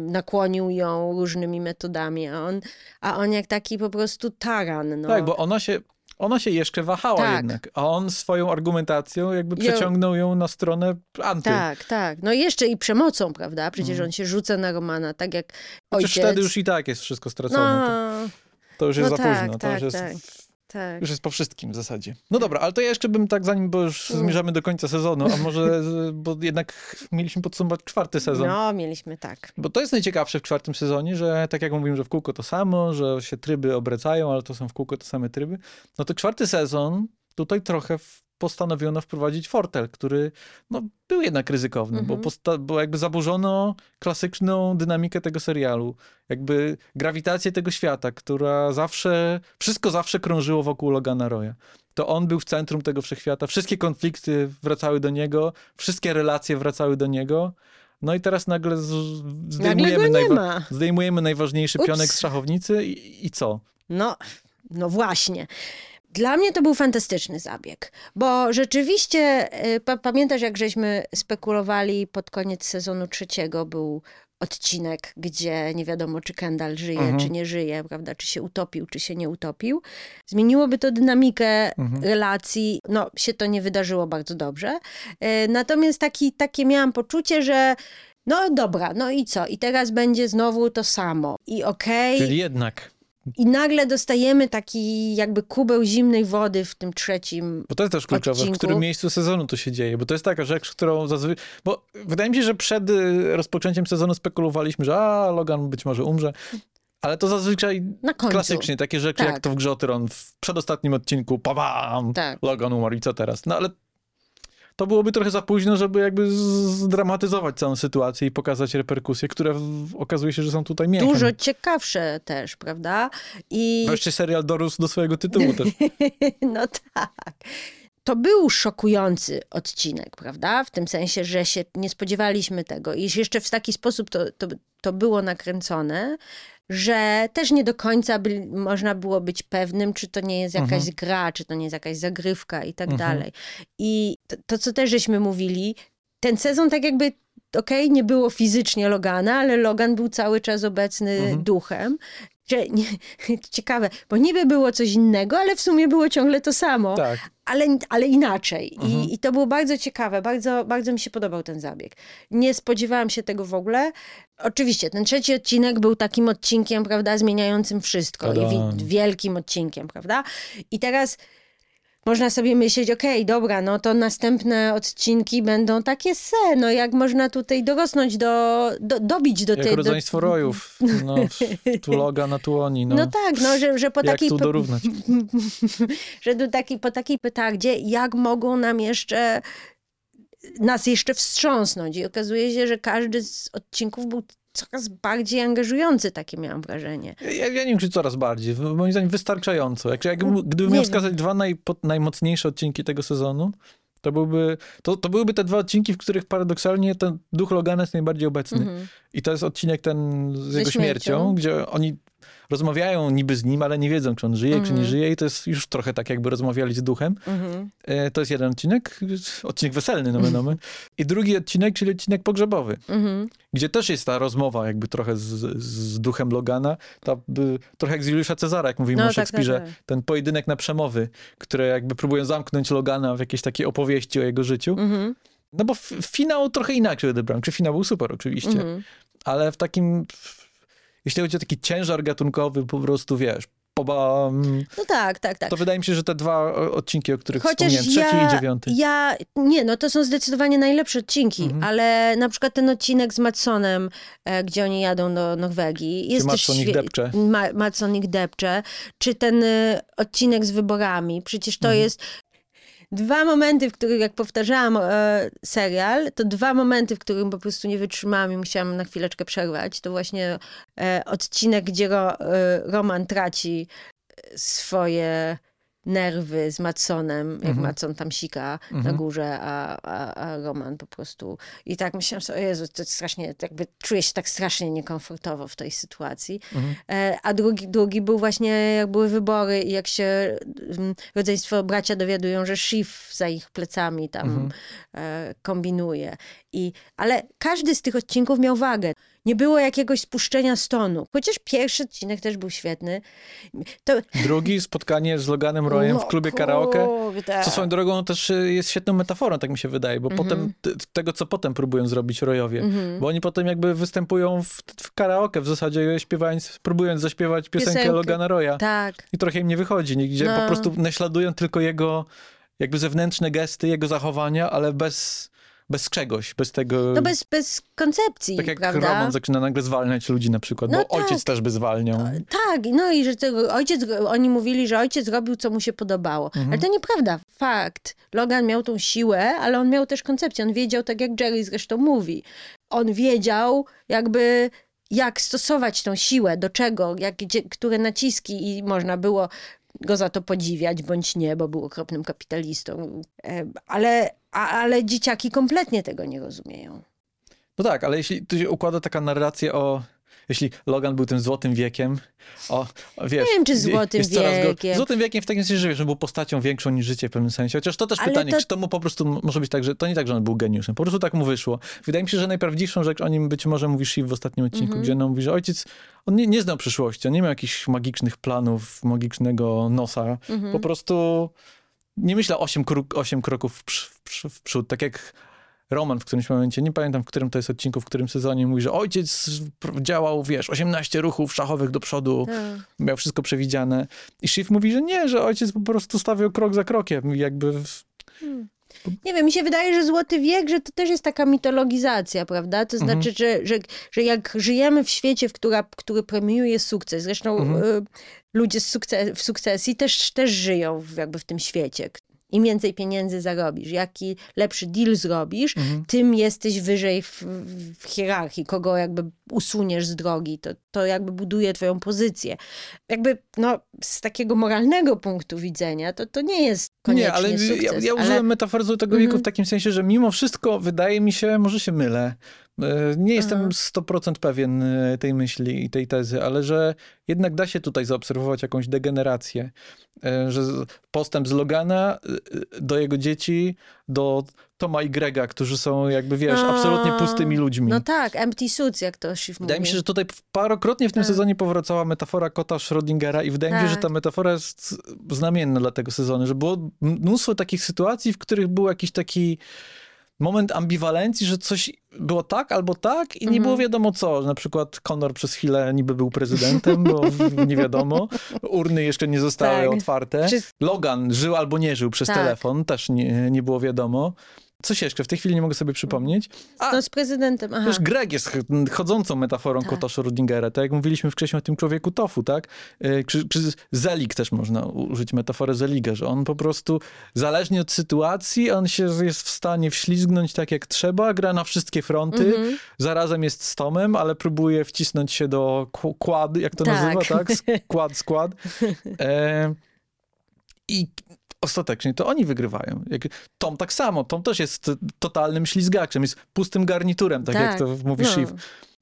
nakłonił ją różnymi metodami, a on, a on jak taki po prostu taran. No. Tak, bo ona się ona się jeszcze wahała Tak. jednak, a on swoją argumentacją jakby przeciągnął ją na stronę anty. Tak, tak. No i jeszcze i przemocą, prawda? Przecież Mhm. on się rzuca na Romana, tak jak ojciec. wtedy już i tak jest wszystko stracone. No, To, to już jest no za tak, późno. To tak, już, tak. jest, tak. już jest po wszystkim w zasadzie. No dobra, ale to ja jeszcze bym tak, zanim, bo już Mm. zmierzamy do końca sezonu, a może, bo jednak mieliśmy podsumować czwarty sezon. No, mieliśmy tak. Bo to jest najciekawsze w czwartym sezonie, że tak jak mówiłem, że w kółko to samo, że się tryby obracają, ale to są w kółko te same tryby. No to czwarty sezon tutaj trochę w, postanowiono wprowadzić fortel, który no, był jednak ryzykowny, Mhm. bo, posta- bo jakby zaburzono klasyczną dynamikę tego serialu. Jakby grawitację tego świata, która zawsze, wszystko zawsze krążyło wokół Logana Roya. To on był w centrum tego wszechświata, wszystkie konflikty wracały do niego, wszystkie relacje wracały do niego. No i teraz nagle Nagle zdejmujemy, nie najwa- zdejmujemy najważniejszy Ups. pionek z szachownicy i, i co? No, no właśnie. Dla mnie to był fantastyczny zabieg, bo rzeczywiście, y, pa, pamiętasz jak żeśmy spekulowali pod koniec sezonu trzeciego, był odcinek, gdzie nie wiadomo, czy Kendall żyje, Mhm. czy nie żyje, prawda, czy się utopił, czy się nie utopił. Zmieniłoby to dynamikę Mhm. relacji, no się to nie wydarzyło bardzo dobrze. Y, Natomiast taki, takie miałam poczucie, że no dobra, no i co? I teraz będzie znowu to samo. I okej. Czyli jednak. I nagle dostajemy taki jakby kubeł zimnej wody w tym trzecim. Bo to jest też kluczowe, Odcinku. w którym miejscu sezonu to się dzieje, bo to jest taka rzecz, którą zazwyczaj... Bo wydaje mi się, że przed y, rozpoczęciem sezonu spekulowaliśmy, że a, Logan być może umrze, ale to zazwyczaj klasycznie takie rzeczy, jak Tak. to w grze w przedostatnim odcinku, pabam, Tak. Logan umarł i co teraz? No ale to byłoby trochę za późno, żeby jakby zdramatyzować całą sytuację i pokazać reperkusje, które w, okazuje się, że są tutaj mięchem. Dużo ciekawsze też, prawda? I Wreszcie serial dorósł do swojego tytułu też. no tak. To był szokujący odcinek, prawda? W tym sensie, że się nie spodziewaliśmy tego. I jeszcze w taki sposób to, to, to było nakręcone, że też nie do końca by, można było być pewnym, czy to nie jest jakaś Mhm. gra, czy to nie jest jakaś zagrywka i tak Mhm. dalej. I to, to, co też żeśmy mówili, ten sezon tak jakby, okej, nie było fizycznie Logana, ale Logan był cały czas obecny Mhm. duchem. Że nie, ciekawe, bo niby było coś innego, ale w sumie było ciągle to samo, Tak. ale, ale inaczej. Mhm. I, I to było bardzo ciekawe, bardzo, bardzo mi się podobał ten zabieg. Nie spodziewałam się tego w ogóle. Oczywiście, ten trzeci odcinek był takim odcinkiem, prawda, zmieniającym wszystko. I wi- wielkim odcinkiem, prawda? I teraz można sobie myśleć, okej, dobra, no to następne odcinki będą takie se, no jak można tutaj dorosnąć do, do dobić do Jak tej... rodzeństwo do, rojów. No, tu Logan, na tu oni. No, No, tak, no, że, że po jak takiej... tu dorównać? że do takiej, po takiej petardzie, jak mogą nam jeszcze nas jeszcze wstrząsnąć. I okazuje się, że każdy z odcinków był coraz bardziej angażujący, takie miałam wrażenie. Ja, ja nie wiem, czy coraz bardziej. Moim zdaniem wystarczająco. Jak, jak, gdybym Nie miał wskazać dwa najpo, najmocniejsze odcinki tego sezonu, to, byłby, to, to byłyby te dwa odcinki, w których paradoksalnie ten duch Logana jest najbardziej obecny. Mhm. I to jest odcinek ten z Ze jego śmiercią, śmiercią. gdzie oni rozmawiają niby z nim, ale nie wiedzą, czy on żyje, czy nie Mhm. żyje. I to jest już trochę tak, jakby rozmawiali z duchem. Mhm. E, To jest jeden odcinek, odcinek weselny, nomen omen. I drugi odcinek, czyli odcinek pogrzebowy. Mhm. gdzie też jest ta rozmowa jakby trochę z, z duchem Logana, ta, by, trochę jak z Juliusza Cezara, jak mówimy No, o tak, Szekspirze, tak, tak. ten pojedynek na przemowy, które jakby próbują zamknąć Logana w jakiejś takiej opowieści o jego życiu. Mhm. No bo finał trochę inaczej odebrałem, czy finał był super oczywiście, Mhm. ale w takim, jeśli chodzi o taki ciężar gatunkowy, po prostu wiesz, pobam, No tak, tak, tak. to wydaje mi się, że te dwa o- odcinki, o których Chociaż wspomniałem, trzeci ja, i dziewiąty. ja, nie, no to są zdecydowanie najlepsze odcinki, Mhm. ale na przykład ten odcinek z Matsonem, e, gdzie oni jadą do Norwegii, jest też Matson ich depcze. Ma, Matson ich depcze, czy ten y, odcinek z wyborami, przecież to Mhm. jest dwa momenty, w których jak powtarzałam e, serial, to dwa momenty, w którym po prostu nie wytrzymałam i musiałam na chwileczkę przerwać. To właśnie e, odcinek, gdzie ro, e, Roman traci e, swoje nerwy z Matsonem, jak Mhm. Matson tam sika na Mhm. górze, a, a, a Roman po prostu... I tak myślałam sobie, o Jezu, to strasznie, jakby czuję się tak strasznie niekomfortowo w tej sytuacji. Mhm. E, A drugi, drugi był właśnie, jak były wybory i jak się mm, rodzeństwo bracia dowiadują, że Shiv za ich plecami tam Mhm. e, kombinuje. I, ale każdy z tych odcinków miał wagę. Nie było jakiegoś spuszczenia stonu. Chociaż pierwszy odcinek też był świetny. To... Drugi spotkanie z Loganem Royem w No, klubie karaoke. kurde. Co swoją drogą też y, jest świetną metaforą, tak mi się wydaje, bo Mhm. potem t- tego, co potem próbują zrobić Royowie. Mhm. Bo oni potem jakby występują w, w karaoke, w zasadzie śpiewając, próbując zaśpiewać piosenkę Piosenkę. Logana Roya. Tak. I trochę im nie wychodzi, gdzie No. po prostu naśladują tylko jego jakby zewnętrzne gesty, jego zachowania, ale bez, bez czegoś, bez tego... No bez, bez koncepcji, tak jak prawda? Roman zaczyna nagle zwalniać ludzi na przykład, No bo tak. ojciec też by zwalniał. Tak, no i że tego ojciec, oni mówili, że ojciec robił, co mu się podobało. Mhm. Ale to nieprawda. Fakt. Logan miał tą siłę, ale on miał też koncepcję. On wiedział, tak jak Jerry zresztą mówi. On wiedział jakby jak stosować tą siłę, do czego, jak, gdzie, które naciski i można było go za to podziwiać, bądź nie, bo był okropnym kapitalistą. E, Ale, a, ale dzieciaki kompletnie tego nie rozumieją. No tak, ale jeśli tu się układa taka narracja o... Jeśli Logan był tym złotym wiekiem, o, wiesz... Nie wiem, czy jest złotym coraz go- wiekiem. Złotym wiekiem w takim sensie, że wiesz, że był postacią większą niż życie w pewnym sensie. Chociaż to też Ale pytanie, to- czy to mu po prostu może być tak, że to nie tak, że on był geniuszem. Po prostu tak mu wyszło. Wydaje mi się, że najprawdziwszą rzecz o nim być może mówi Shiv w ostatnim odcinku, Mhm. gdzie on mówi, że ojciec, on nie, nie znał przyszłości, on nie miał jakichś magicznych planów, magicznego nosa. Mhm. Po prostu nie myślał osiem, krok, osiem kroków w, w, w przód, tak jak Roman w którymś momencie, nie pamiętam w którym to jest odcinku, w którym sezonie, mówi, że ojciec działał, wiesz, 18 ruchów szachowych do przodu, Tak. miał wszystko przewidziane. I Schiff mówi, że nie, że ojciec po prostu stawiał krok za krokiem, jakby... W... Nie wiem, mi się wydaje, że Złoty Wiek, że to też jest taka mitologizacja, prawda? To Mhm. znaczy, że, że, że jak żyjemy w świecie, w która, który premiuje sukces, zresztą Mhm. y, ludzie z sukce- w sukcesji też, też żyją w, jakby w tym świecie. Im więcej pieniędzy zarobisz, jaki lepszy deal zrobisz, Mhm. tym jesteś wyżej w, w hierarchii, kogo jakby usuniesz z drogi, to, to jakby buduje twoją pozycję. Jakby, no, z takiego moralnego punktu widzenia, to, to nie jest koniecznie Nie, ale sukces. ja, ja ale- użyłem metafory Złotego Wieku Mhm. w takim sensie, że mimo wszystko wydaje mi się, może się mylę, nie jestem Aha. 100% pewien e, tej myśli i tej tezy, ale że jednak da się tutaj zaobserwować jakąś degenerację, e, że postęp z Logana e, do jego dzieci, do Toma i Grega, którzy są jakby, wiesz, A, absolutnie pustymi ludźmi. No tak, empty suits, jak to Schiff Wydaje mi się, że tutaj parokrotnie w tym Tak. sezonie powracała metafora kota Schrödingera i wydaje mi się, że Tak. ta metafora jest znamienna dla tego sezonu, że było mnóstwo takich sytuacji, w których był jakiś taki moment ambiwalencji, że coś było tak albo tak i nie Mhm. było wiadomo co. Na przykład Conor przez chwilę niby był prezydentem, bo nie wiadomo. Urny jeszcze nie zostały Tak. otwarte. Logan żył albo nie żył przez Tak. telefon, też nie, nie było wiadomo. Coś jeszcze, w tej chwili nie mogę sobie przypomnieć. A, No z prezydentem, aha. Wiesz, Greg jest ch- chodzącą metaforą Tak. kota Schrödingera, tak jak mówiliśmy wcześniej o tym człowieku tofu, tak? E, Czy, czy Zelig też można użyć metaforę Zeliga, że on po prostu, zależnie od sytuacji, on się jest w stanie wślizgnąć tak jak trzeba, gra na wszystkie fronty, Mhm. zarazem jest z Tomem, ale próbuje wcisnąć się do kł- kład, jak to Tak. nazywa, tak? Skład, skład. E, I ostatecznie to oni wygrywają. Jak, Tom tak samo. Tom też jest totalnym ślizgaczem, jest pustym garniturem, tak, jak Tak. to mówi No. Shiv.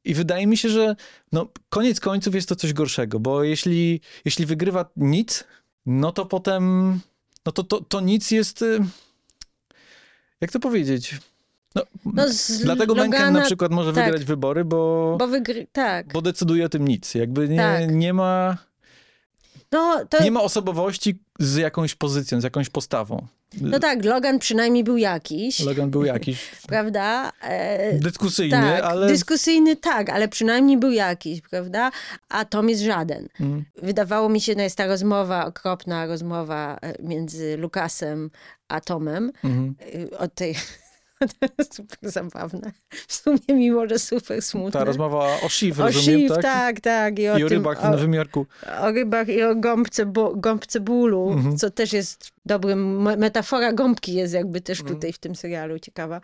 I wydaje mi się, że no, koniec końców jest to coś gorszego, bo jeśli, jeśli wygrywa nic, no to potem, no to, to, to nic jest, y, jak to powiedzieć? No, No dlatego Mencken Logana, na przykład może tak. wygrać wybory, bo, Bo wygry... Tak. bo decyduje o tym nic. Jakby nie, Tak. nie ma... No, to... Nie ma osobowości z jakąś pozycją, z jakąś postawą. no tak, Logan przynajmniej był jakiś, Logan był jakiś prawda? E, dyskusyjny, tak, ale... dyskusyjny tak, ale przynajmniej był jakiś, prawda? A Tom jest żaden. Mm. Wydawało mi się, no jest ta rozmowa, okropna rozmowa e, między Lukasem a Tomem, Mhm. y, od tej... Super zabawne. W sumie, mimo że super smutne. Ta rozmowa o o rozumiem, Shiv, tak? tak, tak. I o, I o tym, rybach w o, Nowym Jorku. o rybach i o gąbce, bo, gąbce bólu, Mhm. co też jest dobrym, me- metafora gąbki jest jakby też Mhm. tutaj w tym serialu ciekawa.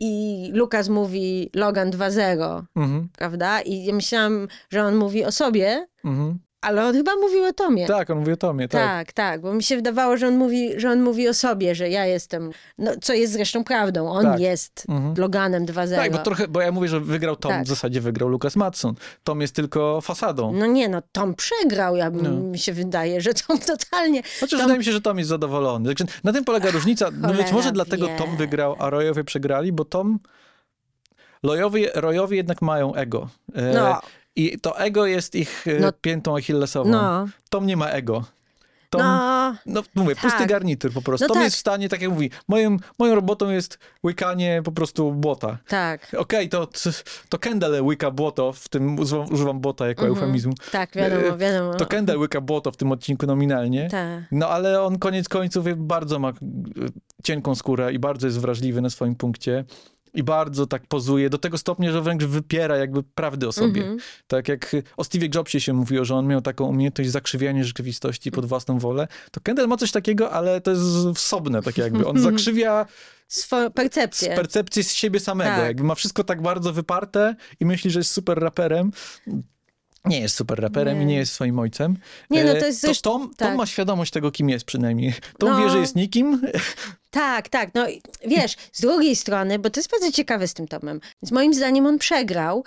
I Lukas mówi Logan 2.0, Mhm. prawda? I ja myślałam, że on mówi o sobie, Mhm. Ale on chyba mówił o Tomie. Tak, on mówi o Tomie, tak. Tak, tak, bo mi się wydawało, że on mówi, że on mówi o sobie, że ja jestem, no, co jest zresztą prawdą, on Tak. jest Mhm. Loganem 2.0. Tak, bo trochę, bo ja mówię, że wygrał Tom, Tak. w zasadzie wygrał Lukas Matson. Tom jest tylko fasadą. No nie, no Tom przegrał, ja, No. mi się wydaje, że Tom totalnie... Znaczy, Tom- wydaje mi się, że Tom jest zadowolony. Także na tym polega różnica. No być może dlatego wie. Tom wygrał, a Royowie przegrali, bo Tom... Royowie, Royowie jednak mają ego. E, No, I to ego jest ich e, No. piętą achillesową. no, Tom nie ma ego. Tom, no, no mówię, pusty tak. garnitur po prostu. No Tom tak. jest w stanie, tak jak mówi, moją, moją robotą jest łykanie po prostu błota. tak. Okej, to, to Kendall łyka błoto, w tym używam, używam błota jako Mhm. eufemizmu. Tak, wiadomo, E, wiadomo. To Kendall łyka błoto w tym odcinku nominalnie. Tak. No ale on koniec końców bardzo ma e, cienką skórę i bardzo jest wrażliwy na swoim punkcie. I bardzo tak pozuje, do tego stopnia, że wręcz wypiera jakby prawdy o sobie. Mhm. Tak jak o Steve'ie Jobsie się mówiło, że on miał taką umiejętność zakrzywiania rzeczywistości pod własną wolę, to Kendall ma coś takiego, ale to jest wsobne, tak jakby. On zakrzywia Swoją z percepcję. percepcję z siebie samego. Tak. Jakby ma wszystko tak bardzo wyparte i myśli, że jest super raperem. Nie jest super raperem Nie. i nie jest swoim ojcem. Nie, no E, to jest to zresztą- Tom, Tom tak. ma świadomość tego, kim jest przynajmniej. Tom No. wie, że jest nikim. Tak, tak. No wiesz, z drugiej strony, bo to jest bardzo ciekawe z tym Tomem. Więc moim zdaniem on przegrał,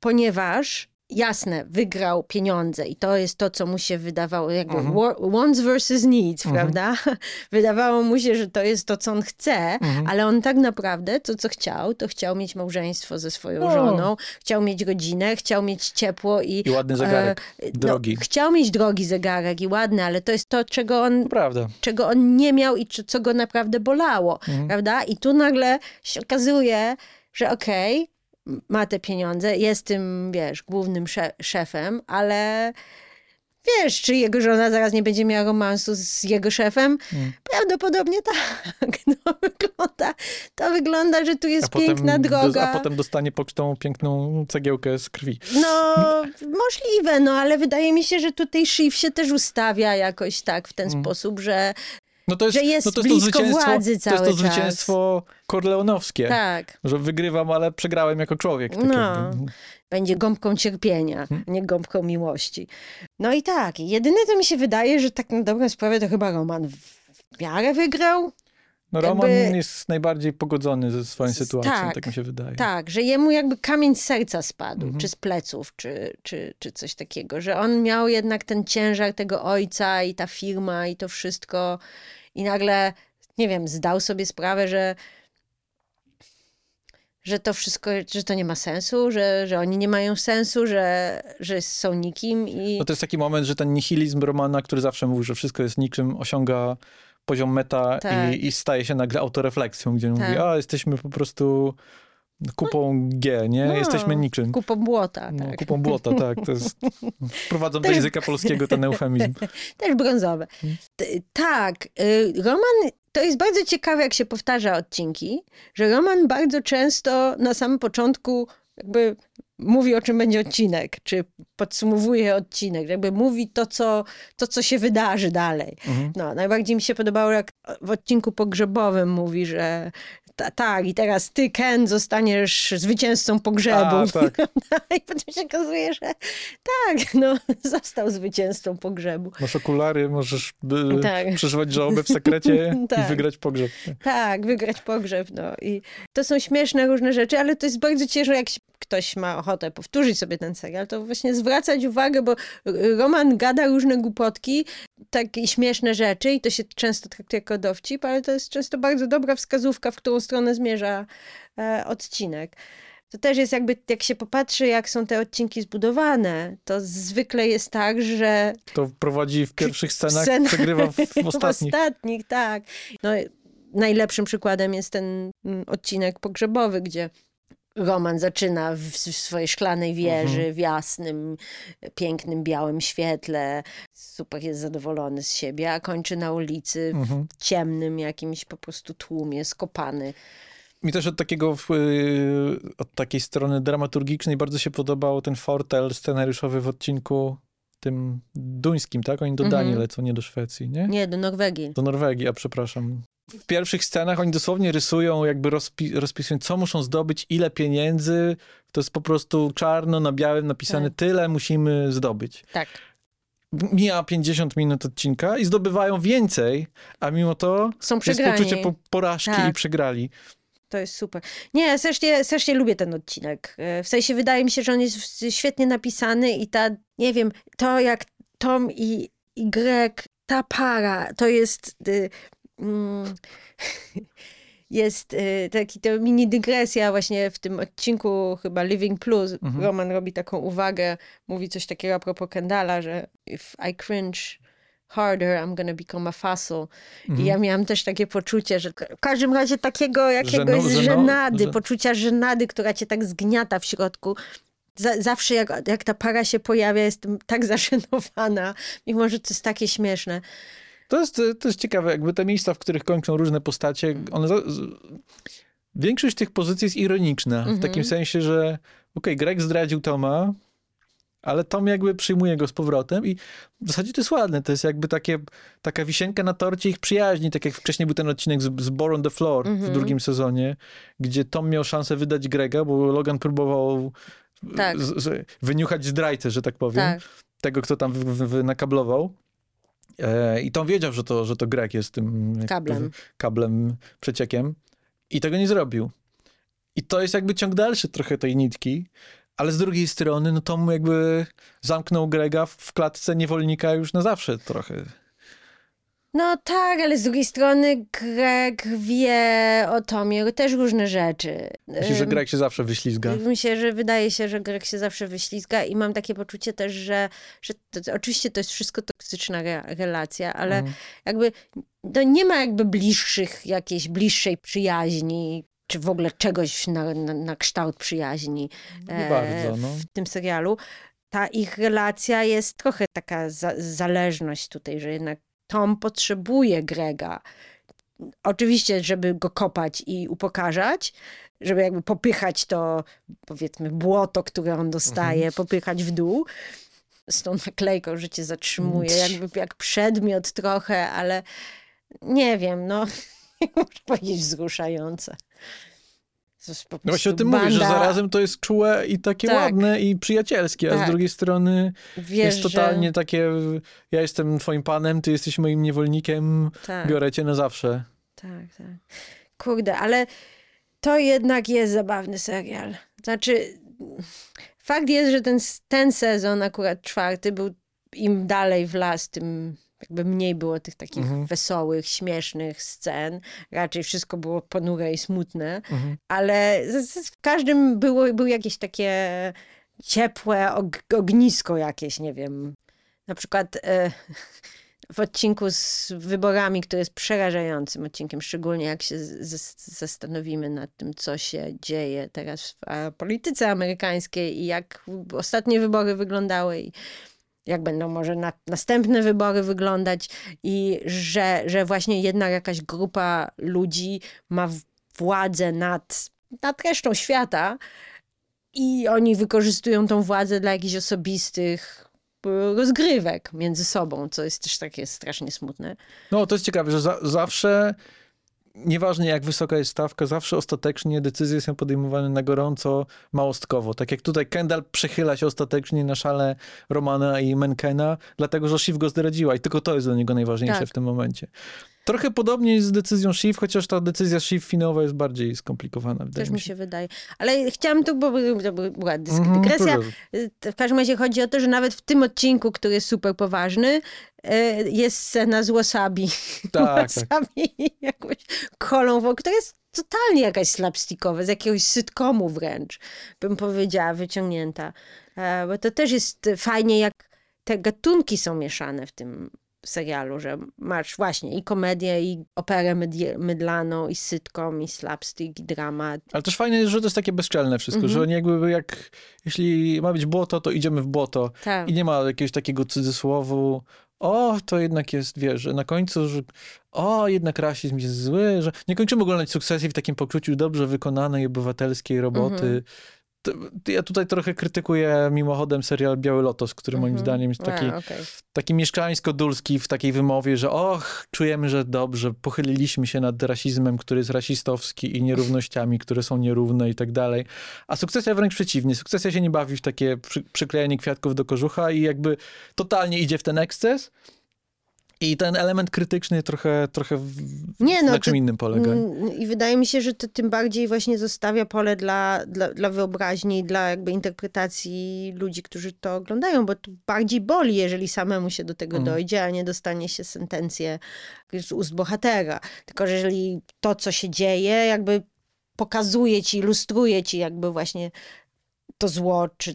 ponieważ jasne, wygrał pieniądze i to jest to, co mu się wydawało, jakby Mhm. wa- wants versus needs, Mhm. prawda? Wydawało mu się, że to jest to, co on chce, Mhm. ale on tak naprawdę to, co chciał, to chciał mieć małżeństwo ze swoją No. żoną, chciał mieć rodzinę, chciał mieć ciepło i... I ładny zegarek. e, drogi. No, chciał mieć drogi zegarek i ładny, ale to jest to, czego on To prawda. czego on nie miał i co go naprawdę bolało, prawda? I tu nagle się okazuje, że okej, ma te pieniądze, jest tym, wiesz, głównym sze- szefem, ale wiesz, czy jego żona zaraz nie będzie miała romansu z jego szefem? Mhm. Prawdopodobnie tak. No, wygląda, to wygląda, że tu jest A piękna do- droga. a potem dostanie pocztą piękną cegiełkę z krwi. No, możliwe, no, ale wydaje mi się, że tutaj Schiff się też ustawia jakoś tak w ten Mhm. sposób, że No to jest, Że jest no to, jest to zwycięstwo, władzy to jest cały to czas. zwycięstwo korleonowskie. tak. Że wygrywam, ale przegrałem jako człowiek. Tak No. jakby. będzie gąbką cierpienia, Hmm. nie gąbką miłości. No i tak, jedyne to mi się wydaje, że tak na dobrą sprawę to chyba Roman w miarę wygrał. No Jakby- Roman jest najbardziej pogodzony ze swoją sytuacją, tak, tak, mi się wydaje. Tak, że jemu jakby kamień z serca spadł, Mhm. czy z pleców, czy, czy, czy coś takiego, że on miał jednak ten ciężar tego ojca i ta firma i to wszystko i nagle, nie wiem, zdał sobie sprawę, że że to wszystko, że to nie ma sensu, że, że oni nie mają sensu, że, że są nikim i... No to jest taki moment, że ten nihilizm Romana, który zawsze mówił, że wszystko jest niczym, osiąga poziom meta Tak. i, i staje się nagle autorefleksją, gdzie Tak. mówi, a jesteśmy po prostu kupą G, nie? No, jesteśmy niczym. Kupą błota, No, tak. kupą błota, tak. To jest, wprowadzam do języka polskiego ten eufemizm. Też brązowe. T- tak, y, Roman, to jest bardzo ciekawe, jak się powtarza odcinki, że Roman bardzo często na samym początku jakby mówi, o czym będzie odcinek, czy podsumowuje odcinek, jakby mówi to, co, to, co się wydarzy dalej. Mhm. No, najbardziej mi się podobało, jak w odcinku pogrzebowym mówi, że ta, tak, i teraz ty, Ken, zostaniesz zwycięzcą pogrzebu. A, tak. I potem się okazuje, że tak, no, został zwycięzcą pogrzebu. Masz okulary, możesz by, Tak. przeżywać żałobę w sekrecie i Tak. wygrać pogrzeb. Tak, wygrać pogrzeb, no i to są śmieszne różne rzeczy, ale to jest bardzo ciężko, jak ktoś ma ochotę powtórzyć sobie ten serial, to właśnie zwracać uwagę, bo Roman gada różne głupotki, takie śmieszne rzeczy i to się często traktuje jako dowcip, ale to jest często bardzo dobra wskazówka, w którą stronę zmierza e, odcinek. To też jest jakby, jak się popatrzy, jak są te odcinki zbudowane, to zwykle jest tak, że To prowadzi w pierwszych scenach, Scena- przegrywa w, w ostatnich. w ostatnich, tak. No, najlepszym przykładem jest ten mm, odcinek pogrzebowy, gdzie Roman zaczyna w, w swojej szklanej wieży, Mhm. w jasnym, pięknym, białym świetle. Super jest zadowolony z siebie, a kończy na ulicy Mhm. w ciemnym jakimś po prostu tłumie, skopany. Mi też od takiego, y, od takiej strony dramaturgicznej bardzo się podobał ten fortel scenariuszowy w odcinku tym duńskim, tak? Oni do Mhm. Danii lecą, nie do Szwecji, nie? Nie, do Norwegii. Do Norwegii, a przepraszam. W pierwszych scenach oni dosłownie rysują, jakby rozpi rozpisują, co muszą zdobyć, ile pieniędzy. To jest po prostu czarno na białym napisane, Tak. tyle musimy zdobyć. Tak. Mija 50 minut odcinka i zdobywają więcej, a mimo to Są jest poczucie po porażki Tak. i przegrali. To jest super. Nie, strasznie, strasznie lubię ten odcinek. E, W sensie wydaje mi się, że on jest świetnie napisany i ta, nie wiem, to jak Tom i, i Greg, ta para, to jest... Mm, jest y, taki to mini dygresja właśnie w tym odcinku chyba Living Plus. Mhm. Roman robi taką uwagę, mówi coś takiego a propos Kendala, że if I cringe harder, I'm gonna become a fossil. Mhm. I ja miałam też takie poczucie, że w każdym razie takiego jakiegoś Żeno- żeno- żenady, że- poczucia żenady, która cię tak zgniata w środku. Za, zawsze jak, jak ta para się pojawia, jestem tak zażenowana, mimo że to jest takie śmieszne. To jest, to jest ciekawe, jakby te miejsca, w których kończą różne postacie, one... Większość tych pozycji jest ironiczna, w takim sensie, że okej, Greg zdradził Toma, ale Tom jakby przyjmuje go z powrotem i w zasadzie to jest ładne, to jest jakby takie, taka wisienka na torcie ich przyjaźni, tak jak wcześniej był ten odcinek z, z Born on the Floor w drugim sezonie, gdzie Tom miał szansę wydać Grega, bo Logan próbował Tak. z, z, wyniuchać zdrajcę, że tak powiem Tak. tego, kto tam wy, wy, wy nakablował. E, I Tom wiedział, że to, że to Greg jest tym Kablem. kablem, przeciekiem. I tego nie zrobił. I to jest jakby ciąg dalszy trochę tej nitki. Ale z drugiej strony, no Tom jakby zamknął Grega w klatce niewolnika już na zawsze trochę. No tak, ale z drugiej strony Greg wie o Tomie też różne rzeczy. Myślę, że Greg się zawsze wyślizga. Myślę, że wydaje się, że Greg się zawsze wyślizga i mam takie poczucie też, że, że to, oczywiście to jest wszystko toksyczna re, relacja, ale Mhm. jakby to nie ma jakby bliższych, jakiejś bliższej przyjaźni, czy w ogóle czegoś na, na, na kształt przyjaźni Nie e, bardzo, no. w tym serialu. Ta ich relacja jest trochę taka za, zależność tutaj, że jednak Tom potrzebuje Grega. Oczywiście, żeby go kopać i upokarzać, żeby jakby popychać to, powiedzmy, błoto, które on dostaje, popychać w dół. Z tą naklejką, że cię zatrzymuje, jakby jak przedmiot trochę, ale nie wiem, no, muszę powiedzieć wzruszające. No właśnie o tym mówię, że banda- zarazem to jest czułe i takie Tak. ładne i przyjacielskie, a z Tak. drugiej strony Wiesz, jest totalnie że... takie, ja jestem twoim panem, ty jesteś moim niewolnikiem, Tak. biorę cię na zawsze. Tak, tak. Kurde, ale to jednak jest zabawny serial. Znaczy, fakt jest, że ten, ten sezon, akurat czwarty, był im dalej w las, tym jakby mniej było tych takich Mhm. wesołych, śmiesznych scen. Raczej wszystko było ponure i smutne, Mhm. ale w każdym było, było jakieś takie ciepłe og, ognisko jakieś, nie wiem. Na przykład e, w odcinku z wyborami, który jest przerażającym odcinkiem, szczególnie jak się zastanowimy nad tym, co się dzieje teraz w polityce amerykańskiej i jak ostatnie wybory wyglądały i jak będą może na, następne wybory wyglądać i że, że właśnie jedna jakaś grupa ludzi ma władzę nad, nad resztą świata i oni wykorzystują tą władzę dla jakichś osobistych e, rozgrywek między sobą, co jest też takie strasznie smutne. No, to jest ciekawe, że za, zawsze, nieważne jak wysoka jest stawka, zawsze ostatecznie decyzje są podejmowane na gorąco, małostkowo. Tak jak tutaj Kendall przechyla się ostatecznie na szale Romana i Menkena, dlatego że Shiv go zdradziła i tylko to jest dla niego najważniejsze Tak. w tym momencie. Trochę podobnie jest z decyzją Shiv, chociaż ta decyzja Shiv finałowa jest bardziej skomplikowana, Też mi się wydaje. Ale chciałam tu, bo to była Mhm, dygresja. Y, W każdym razie chodzi o to, że nawet w tym odcinku, który jest super poważny, y, jest scena z wasabi. Tak, tak. wasabi jakąś kolą, w- która jest totalnie jakaś slapstickowa, z jakiegoś sitcomu wręcz, bym powiedziała, wyciągnięta. E, Bo to też jest fajnie, jak te gatunki są mieszane w tym serialu, że masz właśnie i komedię, i operę mydlaną, i sitcom, i slapstick, i dramat. Ale też fajne jest, że to jest takie bezczelne wszystko, Mhm. że oni jakby jak, jeśli ma być błoto, to idziemy w błoto. Tak. I nie ma jakiegoś takiego cudzysłowu, o, to jednak jest, wiesz, że na końcu, że o, jednak rasizm jest zły, że nie kończymy oglądać sukcesji w takim poczuciu dobrze wykonanej obywatelskiej roboty. To, to ja tutaj trochę krytykuję mimochodem serial Biały Lotos, który moim Mhm. zdaniem jest taki, A, okej. taki mieszczańsko-dulski w takiej wymowie, że och, czujemy, że dobrze, pochyliliśmy się nad rasizmem, który jest rasistowski i nierównościami, które są nierówne i tak dalej. A sukcesja wręcz przeciwnie. Sukcesja się nie bawi w takie przy, przyklejanie kwiatków do kożucha i jakby totalnie idzie w ten eksces. I ten element krytyczny trochę, trochę w, Nie, no, na czym to- innym polega. I wydaje mi się, że to tym bardziej właśnie zostawia pole dla, dla, dla wyobraźni, dla jakby interpretacji ludzi, którzy to oglądają, bo to bardziej boli, jeżeli samemu się do tego Mhm. dojdzie, a nie dostanie się sentencję z ust bohatera. Tylko, że jeżeli to, co się dzieje, jakby pokazuje ci, ilustruje ci jakby właśnie to zło, czy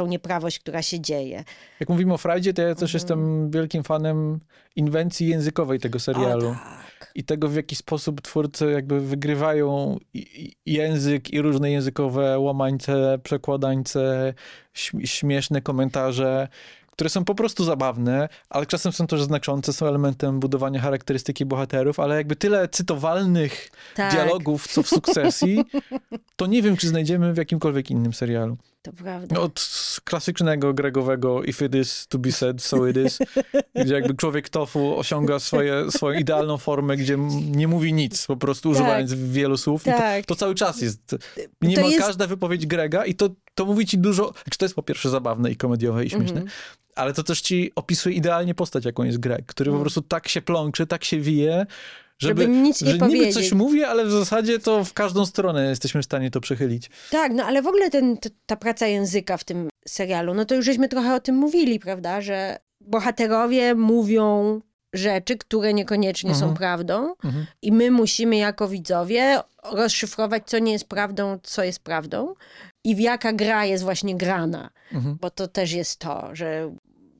tą nieprawość, która się dzieje. Jak mówimy o frajdzie, to ja też Mhm. jestem wielkim fanem inwencji językowej tego serialu. O, tak. I tego, w jaki sposób twórcy jakby wygrywają i, i język i różne językowe łamańce, przekładańce, śm- śmieszne komentarze, które są po prostu zabawne, ale czasem są też znaczące, są elementem budowania charakterystyki bohaterów, ale jakby tyle cytowalnych Tak, dialogów, co w sukcesji, to nie wiem, czy znajdziemy w jakimkolwiek innym serialu. To prawda. Od klasycznego gregowego if it is to be said, so it is, gdzie jakby człowiek tofu osiąga swoje, swoją idealną formę, gdzie nie mówi nic, po prostu używając wielu słów. Tak. to, to cały czas jest. Niemal jest- każda wypowiedź Grega i to, to mówi ci dużo, znaczy to jest po pierwsze zabawne i komediowe i śmieszne, Mhm. ale to też ci opisuje idealnie postać, jaką jest Greg, który po Mhm. prostu tak się plączy, tak się wije, żeby, Żeby nic nie że niby powiedzieć. coś mówi, ale w zasadzie to w każdą stronę jesteśmy w stanie to przechylić. Tak, no ale w ogóle ten, ta praca języka w tym serialu, no to już żeśmy trochę o tym mówili, prawda, że bohaterowie mówią rzeczy, które niekoniecznie są Mhm. prawdą Mhm. i my musimy jako widzowie rozszyfrować, co nie jest prawdą, co jest prawdą i w jaka gra jest właśnie grana, Mhm. bo to też jest to, że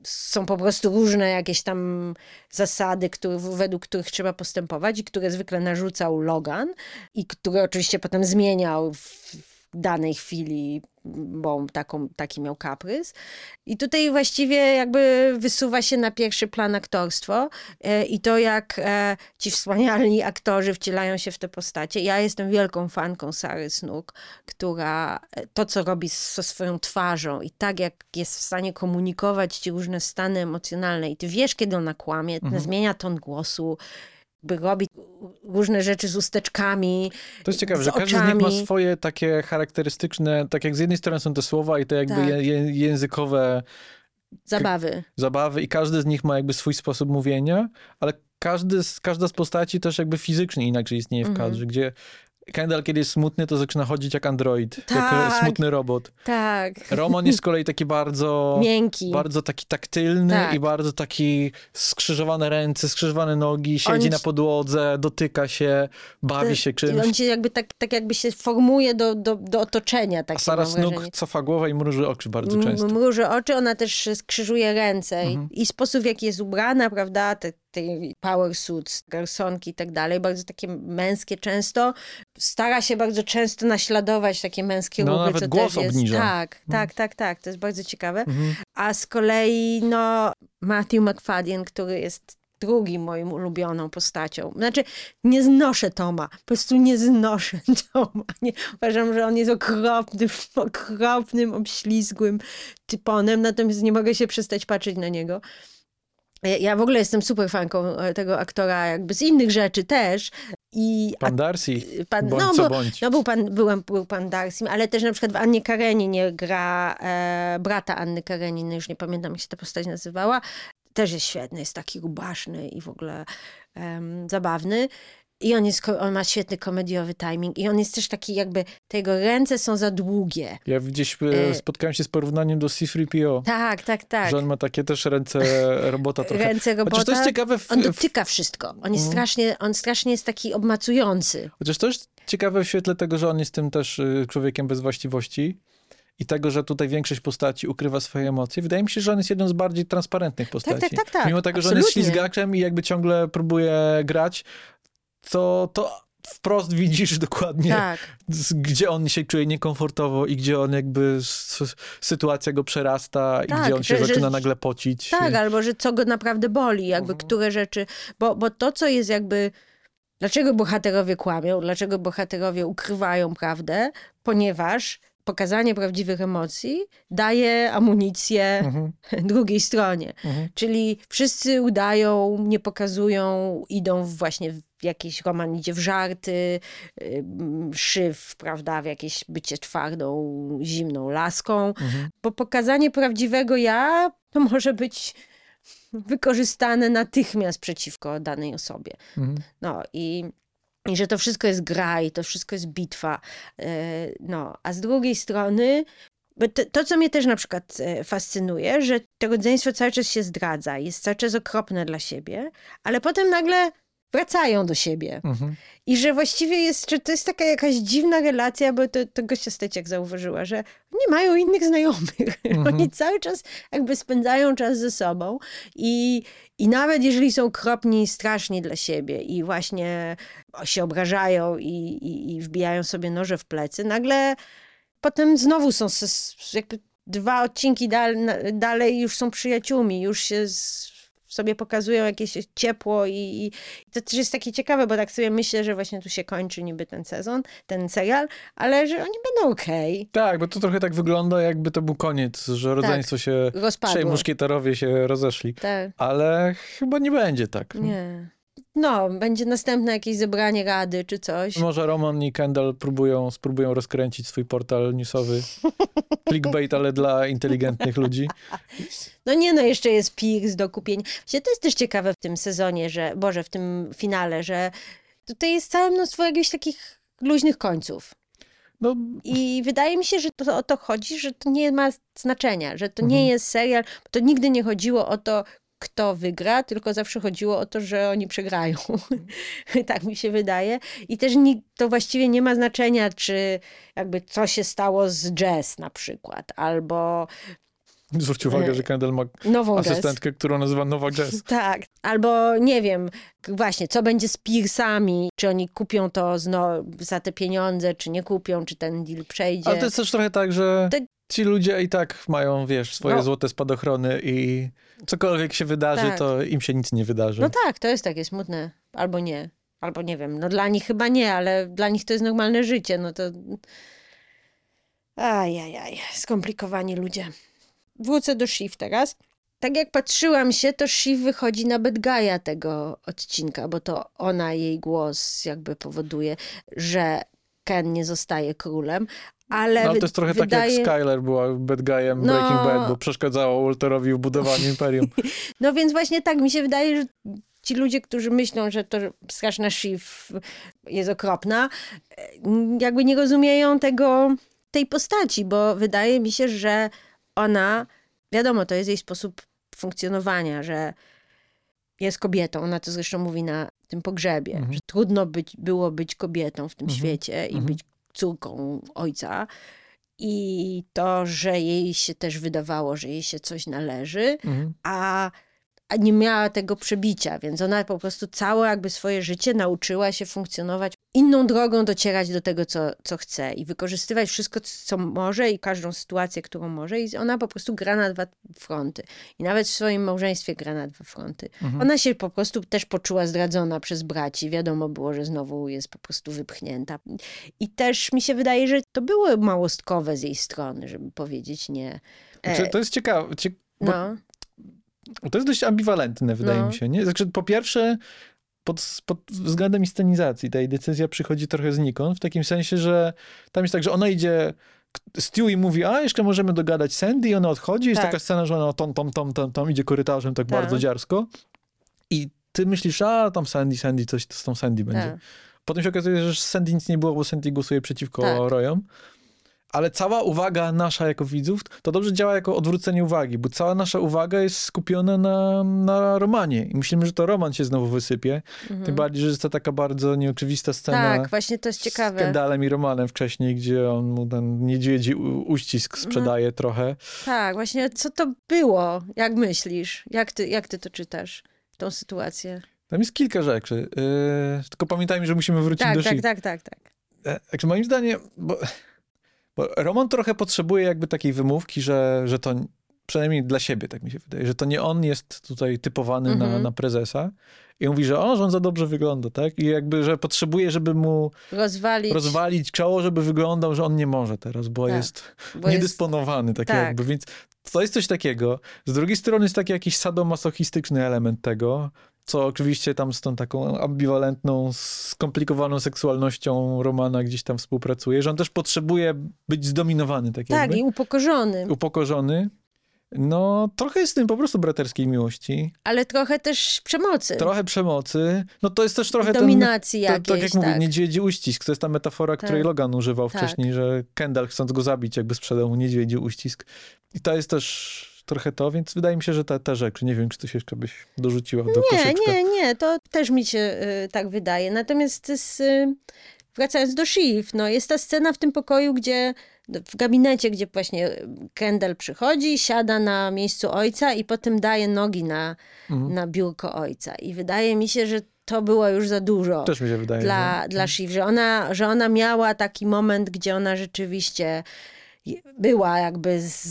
są po prostu różne jakieś tam zasady, które, według których trzeba postępować i które zwykle narzucał Logan i które oczywiście potem zmieniał w danej chwili, bo taką, taki miał kaprys. I tutaj właściwie jakby wysuwa się na pierwszy plan aktorstwo e, i to, jak e, ci wspaniali aktorzy wcielają się w te postacie. Ja jestem wielką fanką Sary Snook, która e, to, co robi ze swoją twarzą i tak, jak jest w stanie komunikować ci różne stany emocjonalne i ty wiesz, kiedy ona kłamie, Mhm. zmienia ton głosu, by robi różne rzeczy z usteczkami, To jest ciekawe, że każdy z nich ma swoje takie charakterystyczne, tak jak z jednej strony są te słowa i te jakby Tak. je, językowe zabawy. zabawy i każdy z nich ma jakby swój sposób mówienia, ale każdy każda z postaci też jakby fizycznie inaczej istnieje w Mhm. kadrze, gdzie Kendall, kiedy jest smutny, to zaczyna chodzić jak android, jak Tak. e, smutny robot. Tak. Roman jest z kolei taki bardzo... Miękki. Bardzo taki taktylny Tak. i bardzo taki skrzyżowane ręce, skrzyżowane nogi, siedzi On na podłodze, dotyka się, bawi się czymś. on się jakby tak, tak jakby się formuje do, do, do otoczenia. A Sara Snook cofa głowę i mruży oczy bardzo M- często. Mruży oczy, ona też skrzyżuje ręce Mhm. i, i sposób, w jaki jest ubrana, prawda, te, te power suits, garsonki i tak dalej, bardzo takie męskie często. Stara się bardzo często naśladować takie męskie No, ruchy, nawet co głos też jest. Tak, Mhm. tak, tak, tak, to jest bardzo ciekawe. Mhm. A z kolei, no, Matthew McFadden, który jest drugim moim ulubioną postacią. Znaczy, nie znoszę Toma. Po prostu nie znoszę Toma. Nie, uważam, że on jest okropnym, okropnym, obślizgłym typonem, natomiast nie mogę się przestać patrzeć na niego. Ja- w ogóle jestem super fanką e, tego aktora, jakby z innych rzeczy też. I Pan Darcy, pan, bądź no, bo, bądź. no był pan, byłem, był pan Darcy, ale też na przykład w Annie Kareninie gra e, brata Anny Kareniny, już nie pamiętam jak się ta postać nazywała, też jest świetny, jest taki rubaszny i w ogóle em, zabawny. I on, jest, on ma świetny komediowy timing i on jest też taki jakby, te jego ręce są za długie. Ja gdzieś e, E, spotkałem się z porównaniem do C-3PO, Tak, tak, tak. że on ma takie też ręce robota trochę. Ręce robota. Chociaż to jest ciekawe, w, On dotyka wszystko. On jest Mhm. strasznie, on strasznie jest taki obmacujący. chociaż to jest ciekawe w świetle tego, że on jest tym też y, człowiekiem bez właściwości i tego, że tutaj większość postaci ukrywa swoje emocje. Wydaje mi się, że on jest jedną z bardziej transparentnych postaci. tak, tak, tak. Mimo tego, że on jest Absolutnie. ślizgaczem i jakby ciągle próbuje grać, to, to wprost widzisz dokładnie, Tak. gdzie on się czuje niekomfortowo i gdzie on jakby sytuacja go przerasta i Tak, gdzie on się że- że- zaczyna nagle pocić. Tak, albo że co go naprawdę boli, jakby Mhm. które rzeczy, bo, bo to, co jest jakby, dlaczego bohaterowie kłamią, dlaczego bohaterowie ukrywają prawdę, ponieważ pokazanie prawdziwych emocji daje amunicję Mhm, drugiej stronie. mhm. Czyli wszyscy udają, nie pokazują, idą właśnie jakiś roman idzie w żarty, y, szyf, prawda, w jakieś bycie twardą, zimną laską, Mhm. bo pokazanie prawdziwego ja to może być wykorzystane natychmiast przeciwko danej osobie. Mhm. No i, i że to wszystko jest gra i to wszystko jest bitwa. E, No, a z drugiej strony, to, to, co mnie też na przykład e, fascynuje, że to rodzeństwo cały czas się zdradza, jest cały czas okropne dla siebie, ale potem nagle wracają do siebie. Mhm. I że właściwie jest, to jest taka jakaś dziwna relacja, bo to, to gościa Steciak zauważyła, że nie mają innych znajomych. Mhm. Oni cały czas jakby spędzają czas ze sobą i, i nawet jeżeli są kropni i straszni dla siebie i właśnie się obrażają i, i, i wbijają sobie noże w plecy, nagle potem znowu są jakby dwa odcinki dal, dalej już są przyjaciółmi, już się z, sobie pokazują jakieś ciepło i, i to też jest takie ciekawe, bo tak sobie myślę, że właśnie tu się kończy niby ten sezon, ten serial, ale że oni będą okej. Tak, bo to trochę tak wygląda, jakby to był koniec, że rodzeństwo się, trzej Rozpadło. muszkieterowie się rozeszli. Tak, Ale chyba nie będzie tak. nie. No, będzie następne jakieś zebranie rady czy coś. Może Roman i Kendall próbują, spróbują rozkręcić swój portal newsowy. Clickbait, ale dla inteligentnych ludzi. No nie, no jeszcze jest Pierce do kupienia. Właśnie to jest też ciekawe w tym sezonie, że, Boże, w tym finale, że tutaj jest całe mnóstwo jakichś takich luźnych końców. No, I wydaje mi się, że to o to chodzi, że to nie ma znaczenia, że to Mhm. nie jest serial, bo to nigdy nie chodziło o to, kto wygra, tylko zawsze chodziło o to, że oni przegrają. tak mi się wydaje. I też ni- to właściwie nie ma znaczenia, czy jakby co się stało z Jazz na przykład, albo zwróć uwagę, że Kendall ma nową Jazz. asystentkę, którą nazywa Nowa Jazz. Tak, albo nie wiem, właśnie, co będzie z Piersami, czy oni kupią to za te pieniądze, czy nie kupią, czy ten deal przejdzie. Ale to jest też trochę tak, że. Ci ludzie i tak mają, wiesz, swoje No. złote spadochrony i cokolwiek się wydarzy, Tak. to im się nic nie wydarzy. No tak, to jest takie smutne, albo nie, albo nie wiem, no dla nich chyba nie, ale dla nich to jest normalne życie, no to... Ajajaj, skomplikowani ludzie. Wrócę do Shiv teraz. Tak jak patrzyłam się, to Shiv wychodzi na bad guy'a tego odcinka, bo to ona, jej głos jakby powoduje, że Ken nie zostaje królem, ale, No, ale to jest trochę wydaje... tak jak Skyler była bad guyem No. Breaking Bad, bo przeszkadzała Walterowi w budowaniu imperium. No więc właśnie tak, mi się wydaje, że ci ludzie, którzy myślą, że to straszna Shiv jest okropna, e, jakby nie rozumieją tego, tej postaci, bo wydaje mi się, że ona, wiadomo, to jest jej sposób funkcjonowania, że jest kobietą, ona to zresztą mówi na tym pogrzebie, Mhm. że trudno być, było być kobietą w tym Mhm. świecie i Mhm. być córką ojca. I to, że jej się też wydawało, że jej się coś należy, Mhm. a, a nie miała tego przebicia, więc ona po prostu całe jakby swoje życie nauczyła się funkcjonować inną drogą, docierać do tego, co, co chce i wykorzystywać wszystko, co może i każdą sytuację, którą może i ona po prostu gra na dwa fronty. I nawet w swoim małżeństwie gra na dwa fronty. Mhm. Ona się po prostu też poczuła zdradzona przez braci. Wiadomo było, że znowu jest po prostu wypchnięta. I też mi się wydaje, że to było małostkowe z jej strony, żeby powiedzieć nie. Znaczy, to jest ciekawe, cie... no, to jest dość ambiwalentne, wydaje No. mi się. Nie? Znaczy, po pierwsze, pod, pod względem inscenizacji ta jej decyzja przychodzi trochę znikąd, w takim sensie, że tam jest tak, że ona idzie Stewie mówi, a jeszcze możemy dogadać Sandy i ona odchodzi. Jest Tak. taka scena, że ona tom, tom, tom, tom, tom idzie korytarzem tak, Tak. bardzo dziarsko. I ty myślisz, a tam Sandy, Sandy, coś z tą Sandy będzie. tak. Potem się okazuje, że Sandy nic nie było, bo Sandy głosuje przeciwko Tak. Royom. Ale cała uwaga nasza jako widzów, to dobrze działa jako odwrócenie uwagi, bo cała nasza uwaga jest skupiona na, na Romanie. I myślimy, że to Roman się znowu wysypie. Mhm. Tym bardziej, że jest to taka bardzo nieoczywista scena Tak, właśnie to jest z ciekawe. Kendallem i Romanem wcześniej, gdzie on mu ten niedźwiedzi uścisk No. sprzedaje trochę. Tak, właśnie co to było? Jak myślisz? Jak ty, jak ty to czytasz? Tą sytuację. Tam jest kilka rzeczy. Yy, tylko pamiętajmy, że musimy wrócić Tak, do tak, tak, tak, tak. E, Także moim zdaniem, bo Roman trochę potrzebuje jakby takiej wymówki, że, że to przynajmniej dla siebie, tak mi się wydaje, że to nie on jest tutaj typowany na, Mhm. na prezesa i mówi, że o, że on za dobrze wygląda, tak? I jakby, że potrzebuje, żeby mu Rozwalić. rozwalić czoło, żeby wyglądał, że on nie może teraz, bo Tak, jest bo jest, niedysponowany, tak, tak. jakby, więc to jest coś takiego. Z drugiej strony jest taki jakiś sadomasochistyczny element tego, co oczywiście tam z tą taką ambiwalentną, skomplikowaną seksualnością Romana gdzieś tam współpracuje, że on też potrzebuje być zdominowany, tak tak, jakby, i upokorzony. upokorzony. No, trochę jest w tym po prostu braterskiej miłości. Ale trochę też przemocy. Trochę przemocy. No to jest też trochę Dominacji ten... To, tak jak mówię, tak. niedźwiedzi uścisk. To jest ta metafora, której Tak. Logan używał Tak. wcześniej, że Kendall chcąc go zabić, jakby sprzedał mu niedźwiedzi uścisk. I to jest też trochę to, więc wydaje mi się, że ta, ta rzecz, nie wiem, czy coś jeszcze byś dorzuciła do Nie, koszyczka. nie, nie, to też mi się y, tak wydaje. Natomiast z, y, wracając do Shiv, no jest ta scena w tym pokoju, gdzie w gabinecie, gdzie właśnie Kendall przychodzi, siada na miejscu ojca i potem daje nogi na, Mhm. na biurko ojca. I wydaje mi się, że to było już za dużo. Też mi się wydaje. dla, że... dla Shiv, że ona, że ona miała taki moment, gdzie ona rzeczywiście była jakby z,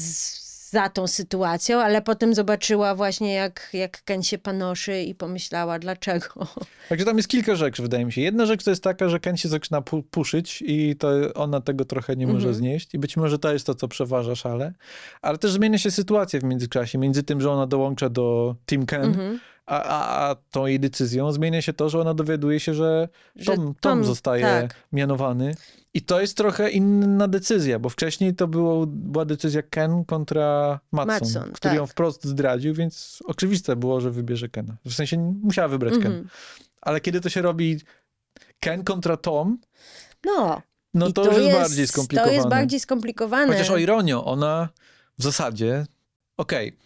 za tą sytuacją, ale potem zobaczyła właśnie jak, jak Ken się panoszy i pomyślała dlaczego. Także tam jest kilka rzeczy, wydaje mi się. Jedna rzecz to jest taka, że Ken się zaczyna pu- puszyć i to ona tego trochę nie może Mhm. znieść i być może to jest to, co przeważa szale. Ale też zmienia się sytuacja w międzyczasie. Między tym, że ona dołącza do Team Ken, Mhm. a, a, a tą jej decyzją zmienia się to, że ona dowiaduje się, że Że Tom, Tom, Tom, zostaje tak. mianowany. I to jest trochę inna decyzja, bo wcześniej to było, była decyzja Ken kontra Matson, Matson, który ją tak. wprost zdradził, więc oczywiste było, że wybierze Kena. W sensie musiała wybrać Ken. Mhm. Ale kiedy to się robi Ken kontra Tom, No, no i to, już jest, bardziej skomplikowane. To jest bardziej skomplikowane. Chociaż o ironio, ona w zasadzie, okej,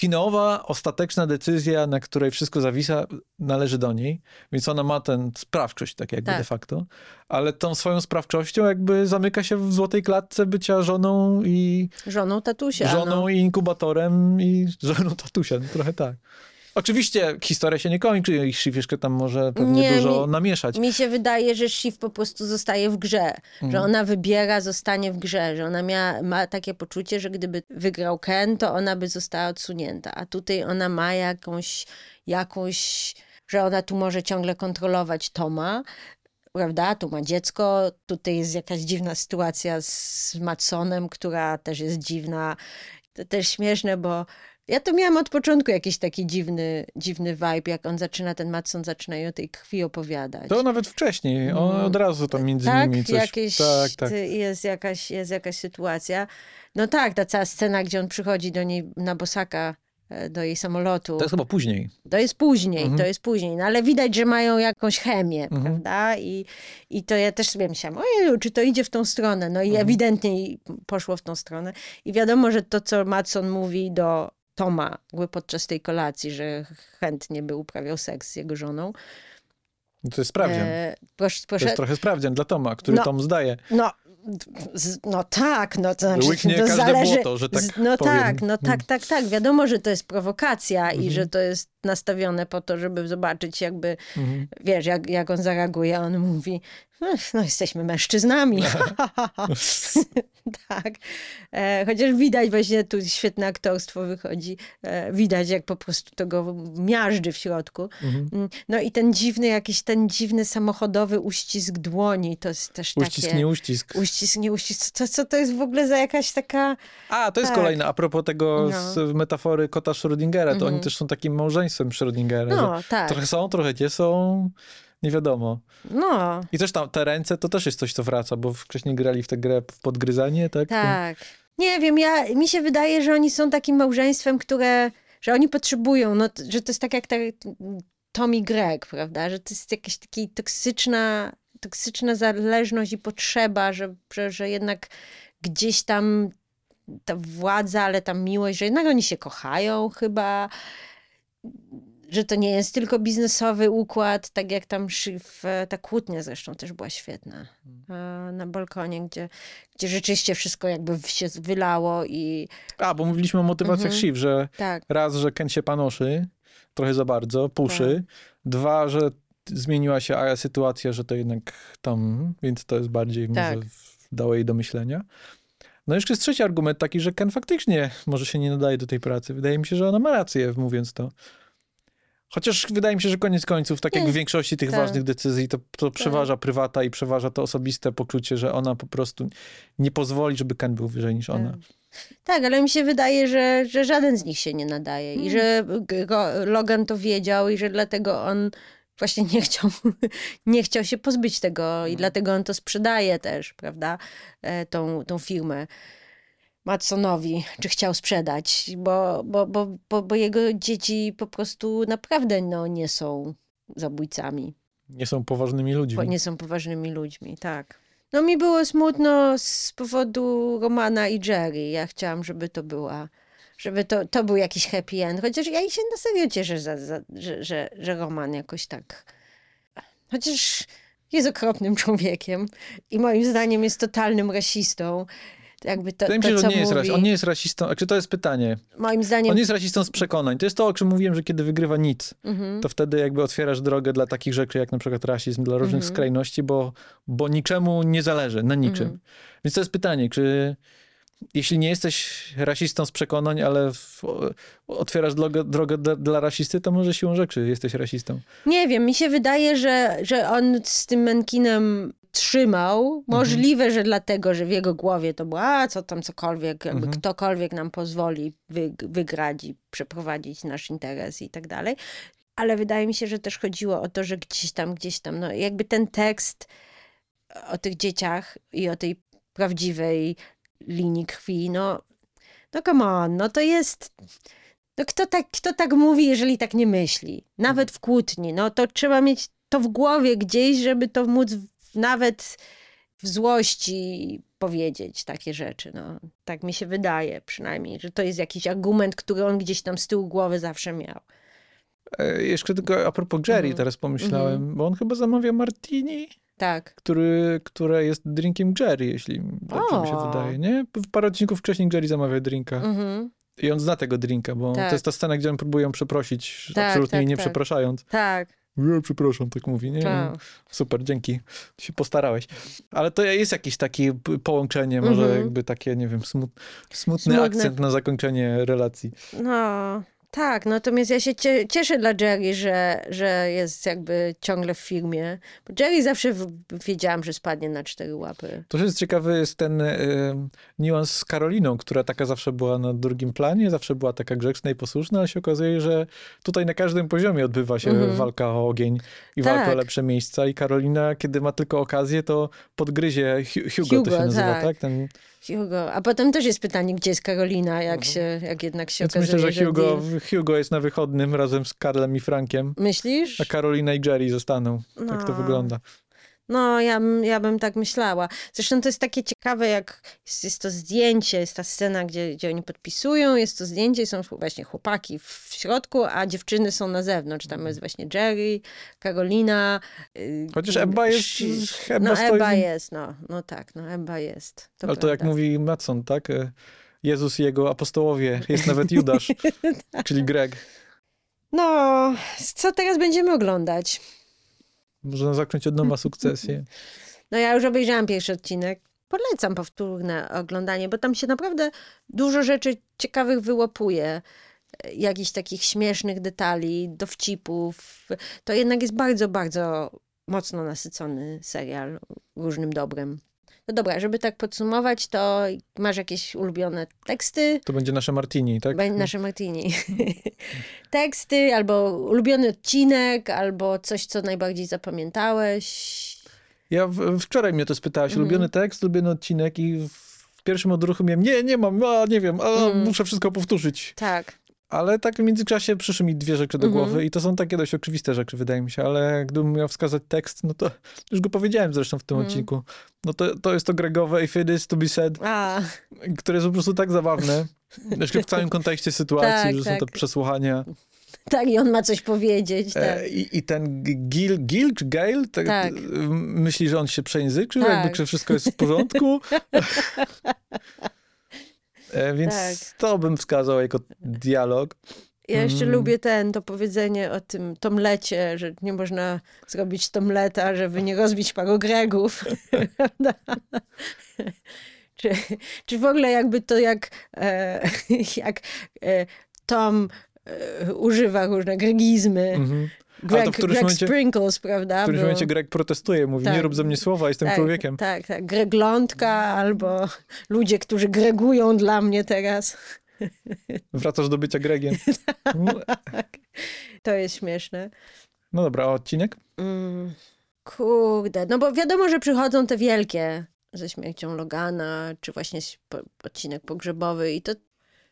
finałowa, ostateczna decyzja, na której wszystko zawisa, należy do niej, więc ona ma ten sprawczość, tak jakby Tak. de facto, ale tą swoją sprawczością jakby zamyka się w złotej klatce bycia żoną i Żoną tatusia. żoną no. i inkubatorem i żoną tatusia, no trochę tak. Oczywiście historia się nie kończy i Shiv jeszcze tam może pewnie Nie, dużo mi- namieszać. Mi się wydaje, że Shiv po prostu zostaje w grze, że Mhm. ona wybiera, zostanie w grze, że ona mia, ma takie poczucie, że gdyby wygrał Ken, to ona by została odsunięta, a tutaj ona ma jakąś, jakąś, że ona tu może ciągle kontrolować Toma, prawda? Tu ma dziecko, tutaj jest jakaś dziwna sytuacja z Matsonem, która też jest dziwna. To też śmieszne, bo ja to miałam od początku jakiś taki dziwny, dziwny vibe, jak on zaczyna, ten Matson zaczyna jej o tej krwi opowiadać. To nawet wcześniej, on Mm. od razu tam między tak, nimi coś... jakieś, tak, tak. Jest, jakaś, jest jakaś sytuacja. No tak, ta cała scena, gdzie on przychodzi do niej na bosaka, e, do jej samolotu. To jest chyba później. To jest później, Mhm. to jest później. No ale widać, że mają jakąś chemię, Mhm. prawda? I, I to ja też sobie myślałam, ojej, czy to idzie w tą stronę? No i Mhm. ewidentnie poszło w tą stronę. I wiadomo, że to, co Matson mówi do Toma jakby podczas tej kolacji, że chętnie by uprawiał seks z jego żoną. No To jest sprawdzian. E, proszę, To proszę, jest trochę sprawdzian dla Toma, który No. Tom zdaje. No, z, no tak, no to znaczy, Łyknie to zależy. błoto, że tak z, no powiem. tak, no tak, tak, tak. Wiadomo, że to jest prowokacja i Mhm. że to jest nastawione po to, żeby zobaczyć jakby, Mhm. wiesz, jak, jak on zareaguje. a On mówi, "Ech, no jesteśmy mężczyznami. tak. E, chociaż widać właśnie tu świetne aktorstwo wychodzi. E, widać, jak po prostu to go miażdży w środku. Mhm. Mm, No i ten dziwny, jakiś ten dziwny samochodowy uścisk dłoni, to jest też Uścisk, takie... nie uścisk. Uścisk, nie uścisk. Co, co to jest w ogóle za jakaś taka... A, to jest Tak. kolejne. A propos tego No. z metafory kota Schrödingera, to Mhm. oni też są takim małżeństwem Schrödingera. No, tak. Trochę są, trochę nie są. Nie wiadomo. No, I też tam te ręce to też jest coś, co wraca, bo wcześniej grali w tę grę w podgryzanie, tak? tak. Nie wiem, ja, mi się wydaje, że oni są takim małżeństwem, które... Że oni potrzebują, no, że to jest tak jak ta Tom i Greg, prawda? Że to jest jakaś taka toksyczna, toksyczna zależność i potrzeba, że, że, że jednak gdzieś tam ta władza, ale ta miłość, że jednak oni się kochają chyba, że to nie jest tylko biznesowy układ, tak jak tam e, ta kłótnia zresztą też była świetna e, na balkonie, gdzie, gdzie rzeczywiście wszystko jakby się wylało i A, bo mówiliśmy o motywacjach Mhm. Shiv, że tak, raz, że Ken się panoszy, trochę za bardzo, puszy. Tak. Dwa, że zmieniła się sytuacja, że to jednak tam, więc to jest bardziej Tak. może dało jej do myślenia. No jeszcze jest trzeci argument taki, że Ken faktycznie może się nie nadaje do tej pracy. Wydaje mi się, że ona ma rację, mówiąc to. Chociaż wydaje mi się, że koniec końców, tak jak w większości tych tak. ważnych decyzji, to, to przeważa prywata i przeważa to osobiste poczucie, że ona po prostu nie pozwoli, żeby Ken był wyżej niż ona. Tak. Tak, ale mi się wydaje, że, że żaden z nich się nie nadaje i że G- Go- Logan to wiedział i że dlatego on właśnie nie chciał, nie chciał się pozbyć tego i dlatego on to sprzedaje też, prawda, e, tą, tą firmę. Matsonowi, czy chciał sprzedać, bo, bo, bo, bo, bo jego dzieci po prostu naprawdę no, nie są zabójcami, Nie są poważnymi ludźmi. bo nie są poważnymi ludźmi, tak. No mi było smutno z powodu Romana i Jerry. Ja chciałam, żeby to była, żeby to, to był jakiś happy end. Chociaż ja się na serio cieszę, za, za, że, że, że Roman jakoś tak... Chociaż jest okropnym człowiekiem i moim zdaniem jest totalnym rasistą. Jakby to, Wydaje mi się, że on nie, jest mówi, on nie jest rasistą. Czy to jest pytanie? Moim zdaniem... On nie jest rasistą z przekonań. To jest to, o czym mówiłem, że kiedy wygrywa nic, Mhm. to wtedy jakby otwierasz drogę dla takich rzeczy, jak na przykład rasizm, dla różnych Mhm. skrajności, bo, bo niczemu nie zależy, na niczym. Mhm. Więc to jest pytanie, czy jeśli nie jesteś rasistą z przekonań, ale w, otwierasz drogę, drogę dla, dla rasisty, to może siłą rzeczy jesteś rasistą. Nie wiem, mi się wydaje, że, że on z tym Menkinem trzymał. Możliwe, że dlatego, że w jego głowie to było, a co tam cokolwiek, jakby Mhm. ktokolwiek nam pozwoli wy, wygrać i przeprowadzić nasz interes i tak dalej. Ale wydaje mi się, że też chodziło o to, że gdzieś tam, gdzieś tam, no jakby ten tekst o tych dzieciach i o tej prawdziwej linii krwi, no, no come on, no to jest... No kto tak, kto tak mówi, jeżeli tak nie myśli? Nawet w kłótni. No to trzeba mieć to w głowie gdzieś, żeby to móc nawet w złości powiedzieć takie rzeczy. No, tak mi się wydaje przynajmniej, że to jest jakiś argument, który on gdzieś tam z tyłu głowy zawsze miał. E, jeszcze tylko a propos Jerry, Mhm. teraz pomyślałem, bo on chyba zamawia martini, Tak. który, które jest drinkiem Jerry, jeśli dobrze mi się wydaje, nie? Parę odcinków wcześniej Jerry zamawia drinka. Mhm. I on zna tego drinka, bo Tak. to jest ta scena, gdzie on próbują przeprosić, Tak, absolutnie tak, jej nie tak. przepraszając. Tak. Nie, przepraszam, tak mówi, nie? tak. Super, dzięki. Się postarałeś. Ale to jest jakieś takie połączenie, może Mhm. jakby takie, nie wiem, smut, smutny Smutne. akcent na zakończenie relacji. No, tak. Natomiast ja się cie, cieszę dla Jerry, że, że jest jakby ciągle w firmie. Bo Jerry zawsze wiedziałam, że spadnie na cztery łapy. To, jest ciekawy, jest ten y, niuans z Karoliną, która taka zawsze była na drugim planie, zawsze była taka grzeczna i posłuszna, ale się okazuje, że tutaj na każdym poziomie odbywa się Mhm. walka o ogień i Tak. walka o lepsze miejsca i Karolina, kiedy ma tylko okazję, to podgryzie Hu- Hugo, to Hugo, się nazywa, tak. tak? Ten, Hugo. A potem też jest pytanie, gdzie jest Karolina, jak, się, jak jednak się więc okazuje, myślę, że Hugo, Hugo jest na wychodnym razem z Karlem i Frankiem, Myślisz? a Karolina i Jerry zostaną. Tak to No. wygląda. No, ja, bym- ja bym tak myślała. Zresztą to jest takie ciekawe, jak jest, jest to zdjęcie, jest ta scena, gdzie, gdzie oni podpisują, jest to zdjęcie, są właśnie chłopaki w środku, a dziewczyny są na zewnątrz. Tam jest właśnie Jerry, Karolina. y, Chociaż y, Ebba jest, sz- Ebba No stoi Ebba jest, no, no tak, no Ebba jest. To Ale to jak prawda. mówi Matson, tak? E, Jezus i jego apostołowie, jest nawet Judasz, czyli Greg. No, co teraz będziemy oglądać? Można zacząć od nowa sukcesję. No ja już obejrzałam pierwszy odcinek. Polecam powtórne oglądanie, bo tam się naprawdę dużo rzeczy ciekawych wyłapuje. Jakichś takich śmiesznych detali, dowcipów. To jednak jest bardzo, bardzo mocno nasycony serial różnym dobrem. No dobra, żeby tak podsumować, to masz jakieś ulubione teksty? To będzie nasze Martini, tak? Będzie nasze Martini. teksty, albo ulubiony odcinek, albo coś, co najbardziej zapamiętałeś. Ja w, wczoraj mnie to spytałaś, Mhm. ulubiony tekst, ulubiony odcinek i w pierwszym odruchu miałem, nie, nie mam, a, nie wiem, a, Mm. muszę wszystko powtórzyć. Tak. Ale tak w międzyczasie przyszły mi dwie rzeczy do Mhm. głowy i to są takie dość oczywiste rzeczy, wydaje mi się, ale gdybym miał wskazać tekst, no to już go powiedziałem zresztą w tym Mhm. odcinku. No to, to jest to Gregowe If It Is To Be Said, A, które jest po prostu tak zabawne. Znaczy w całym kontekście sytuacji, Tak, że są tak. te przesłuchania. tak, i on ma coś powiedzieć. Tak. E, I, I ten Gil, Gil czy Gail tak, Tak. myśli, że on się przejęzyczył, Tak. jakby czy wszystko jest w porządku. E, Więc Tak. to bym wskazał jako dialog. Ja jeszcze Mm. lubię ten, to powiedzenie o tym tomlecie, że nie można zrobić tomleta, żeby nie rozbić paru gregów. Czy, czy w ogóle jakby to jak, e, jak e, Tom e, używa różne gregizmy. Mhm. Greg, to w Greg momencie- Sprinkles, prawda? W którymś był- momencie Greg protestuje, mówi, Tak. nie rób ze mnie słowa, jestem tak, człowiekiem. Tak, tak. Greglątka albo ludzie, którzy gregują dla mnie teraz. Wracasz do bycia Gregiem. To jest śmieszne. No dobra, a odcinek? Mm, kurde, no bo wiadomo, że przychodzą te wielkie ze śmiercią Logana, czy właśnie odcinek pogrzebowy. I to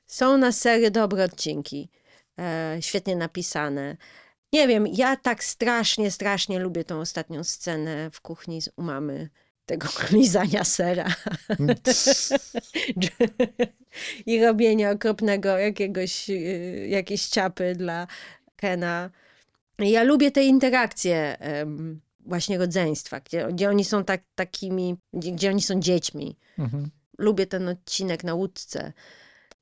są na serio dobre odcinki. E, świetnie napisane. Nie wiem, ja tak strasznie, strasznie lubię tą ostatnią scenę w kuchni z umamy tego lizania sera i robienia okropnego jakiegoś, y, jakiejś ciapy dla Kena. Ja lubię te interakcje właśnie rodzeństwa, gdzie, gdzie oni są tak, takimi, gdzie, gdzie oni są dziećmi. Mhm. Lubię ten odcinek na łódce.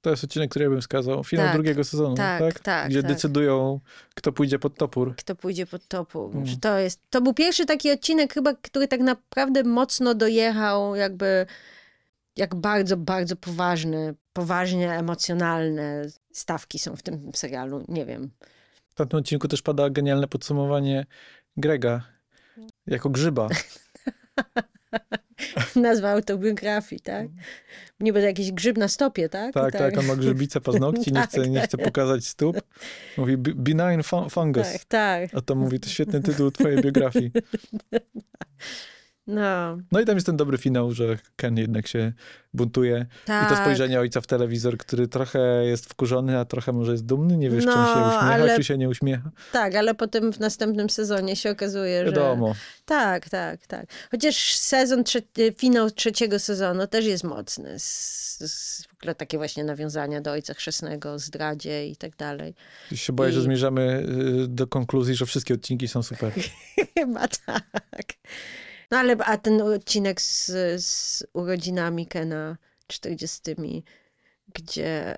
To jest odcinek, który ja bym wskazał. Finał tak, drugiego sezonu, tak? tak? tak Gdzie tak. decydują, kto pójdzie pod topór. Kto pójdzie pod topór. Mm. To, jest, to był pierwszy taki odcinek chyba, który tak naprawdę mocno dojechał jakby jak bardzo, bardzo poważny, poważnie emocjonalne stawki są w tym serialu. Nie wiem. W tamtym odcinku też pada genialne podsumowanie Grega jako grzyba. Nazwa autobiografii, tak? Niby jakiś grzyb na stopie, tak? Tak, tak, tak on ma grzybice paznokci, nie, chce, nie chce pokazać stóp. Mówi benign fungus. Tak, tak. A to mówi, to świetny tytuł twojej biografii. No. no i tam jest ten dobry finał, że Ken jednak się buntuje. Tak. I to tak. spojrzenie ojca w telewizor, który trochę jest wkurzony, a trochę może jest dumny. Nie wiesz, no, czy on się uśmiecha, ale... czy się nie uśmiecha. Tak, ale potem w następnym sezonie się okazuje, Wiadomo. że... Tak, tak, tak. Chociaż sezon, trze... finał trzeciego sezonu też jest mocny. Z, z, w ogóle takie właśnie nawiązania do Ojca Chrzestnego, zdradzie i tak dalej. Się boję, I... że zmierzamy y, do konkluzji, że wszystkie odcinki są super. Chyba tak. No ale a ten odcinek z, z urodzinami Kena 40, gdzie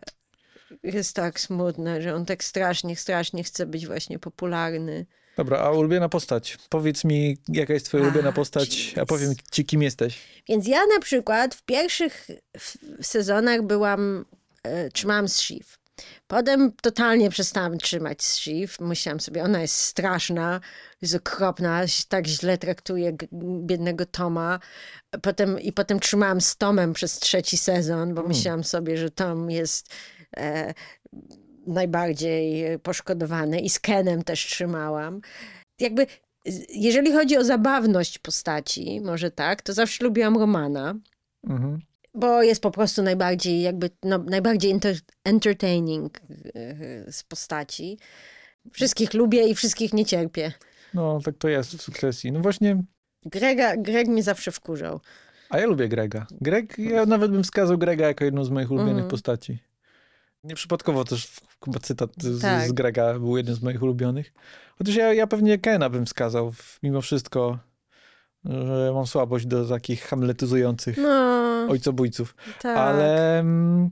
jest tak smutne, że on tak strasznie, strasznie chce być właśnie popularny. Dobra, a ulubiona postać? Powiedz mi, jaka jest twoja a, ulubiona postać, a powiem ci, kim jesteś. Więc ja na przykład w pierwszych sezonach byłam, e, trzymałam z Shiv. Potem totalnie przestałam trzymać Shiv. Myślałam sobie, ona jest straszna, jest okropna, tak źle traktuje biednego Toma. Potem, I potem trzymałam z Tomem przez trzeci sezon, bo mm. myślałam sobie, że Tom jest e, najbardziej poszkodowany i z Kenem też trzymałam. Jakby jeżeli chodzi o zabawność postaci, może tak, to zawsze lubiłam Romana. Mhm bo jest po prostu najbardziej jakby, no, najbardziej enter entertaining e, z postaci. Wszystkich lubię i wszystkich nie cierpię. No, tak to jest w sukcesji. No właśnie... Grega, Greg mnie zawsze wkurzał. A ja lubię Grega. Greg, ja nawet bym wskazał Grega jako jedną z moich ulubionych mm. postaci. Nieprzypadkowo też chyba cytat z, tak. z, Grega był jeden z moich ulubionych. Chociaż ja, ja pewnie Kena bym wskazał, mimo wszystko że mam słabość do takich hamletyzujących no, ojcobójców. Tak. Ale mm,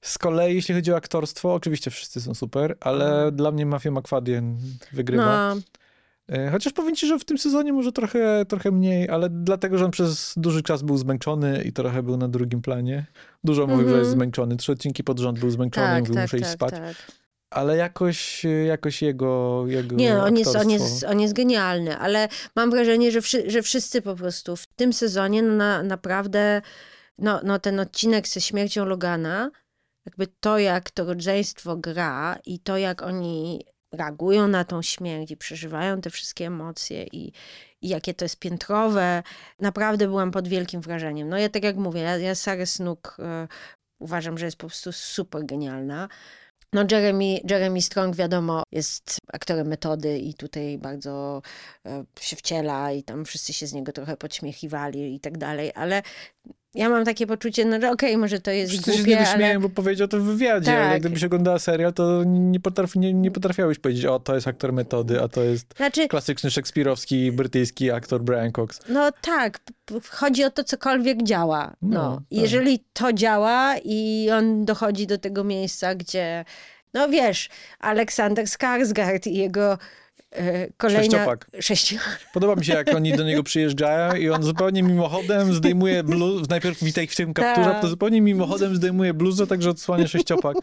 z kolei, jeśli chodzi o aktorstwo, oczywiście wszyscy są super, ale no. dla mnie Mafia McFadden wygrywa. No. E, chociaż powiem ci, że w tym sezonie może trochę, trochę mniej, ale dlatego, że on przez duży czas był zmęczony i trochę był na drugim planie. Dużo mówił, mm -hmm. że jest mhm. zmęczony. Trzy odcinki pod rząd był zmęczony tak, mówił, tak, muszę tak, iść spać. Tak ale jakoś, jakoś jego, jego Nie, on jest, on, jest, on jest genialny, ale mam wrażenie, że, wszy, że wszyscy po prostu w tym sezonie na, naprawdę, no, no ten odcinek ze śmiercią Logana, jakby to, jak to rodzeństwo gra i to, jak oni reagują na tą śmierć i przeżywają te wszystkie emocje i, i jakie to jest piętrowe, naprawdę byłam pod wielkim wrażeniem. No ja tak jak mówię, ja, ja Snook e, uważam, że jest po prostu super genialna. No Jeremy, Jeremy Strong wiadomo jest aktorem metody i tutaj bardzo e, się wciela i tam wszyscy się z niego trochę podśmiechiwali i tak dalej, ale ja mam takie poczucie, no że okej, okay, może to jest Wszyscy głupie, się ale... bo powiedział to w wywiadzie, tak. ale gdybyś oglądała serial, to nie, potrafi, nie, nie potrafiałeś powiedzieć, o, to jest aktor metody, a to jest znaczy... klasyczny szekspirowski, brytyjski aktor Brian Cox. No tak, chodzi o to, cokolwiek działa. No, no tak. Jeżeli to działa i on dochodzi do tego miejsca, gdzie, no wiesz, Aleksander Skarsgård i jego kolejna... Sześciopak. Sześciopak. Podoba mi się, jak oni do niego przyjeżdżają i on zupełnie mimochodem zdejmuje bluzę, najpierw witaj w tym kapturze, to zupełnie mimochodem zdejmuje bluzę, także odsłania sześciopak.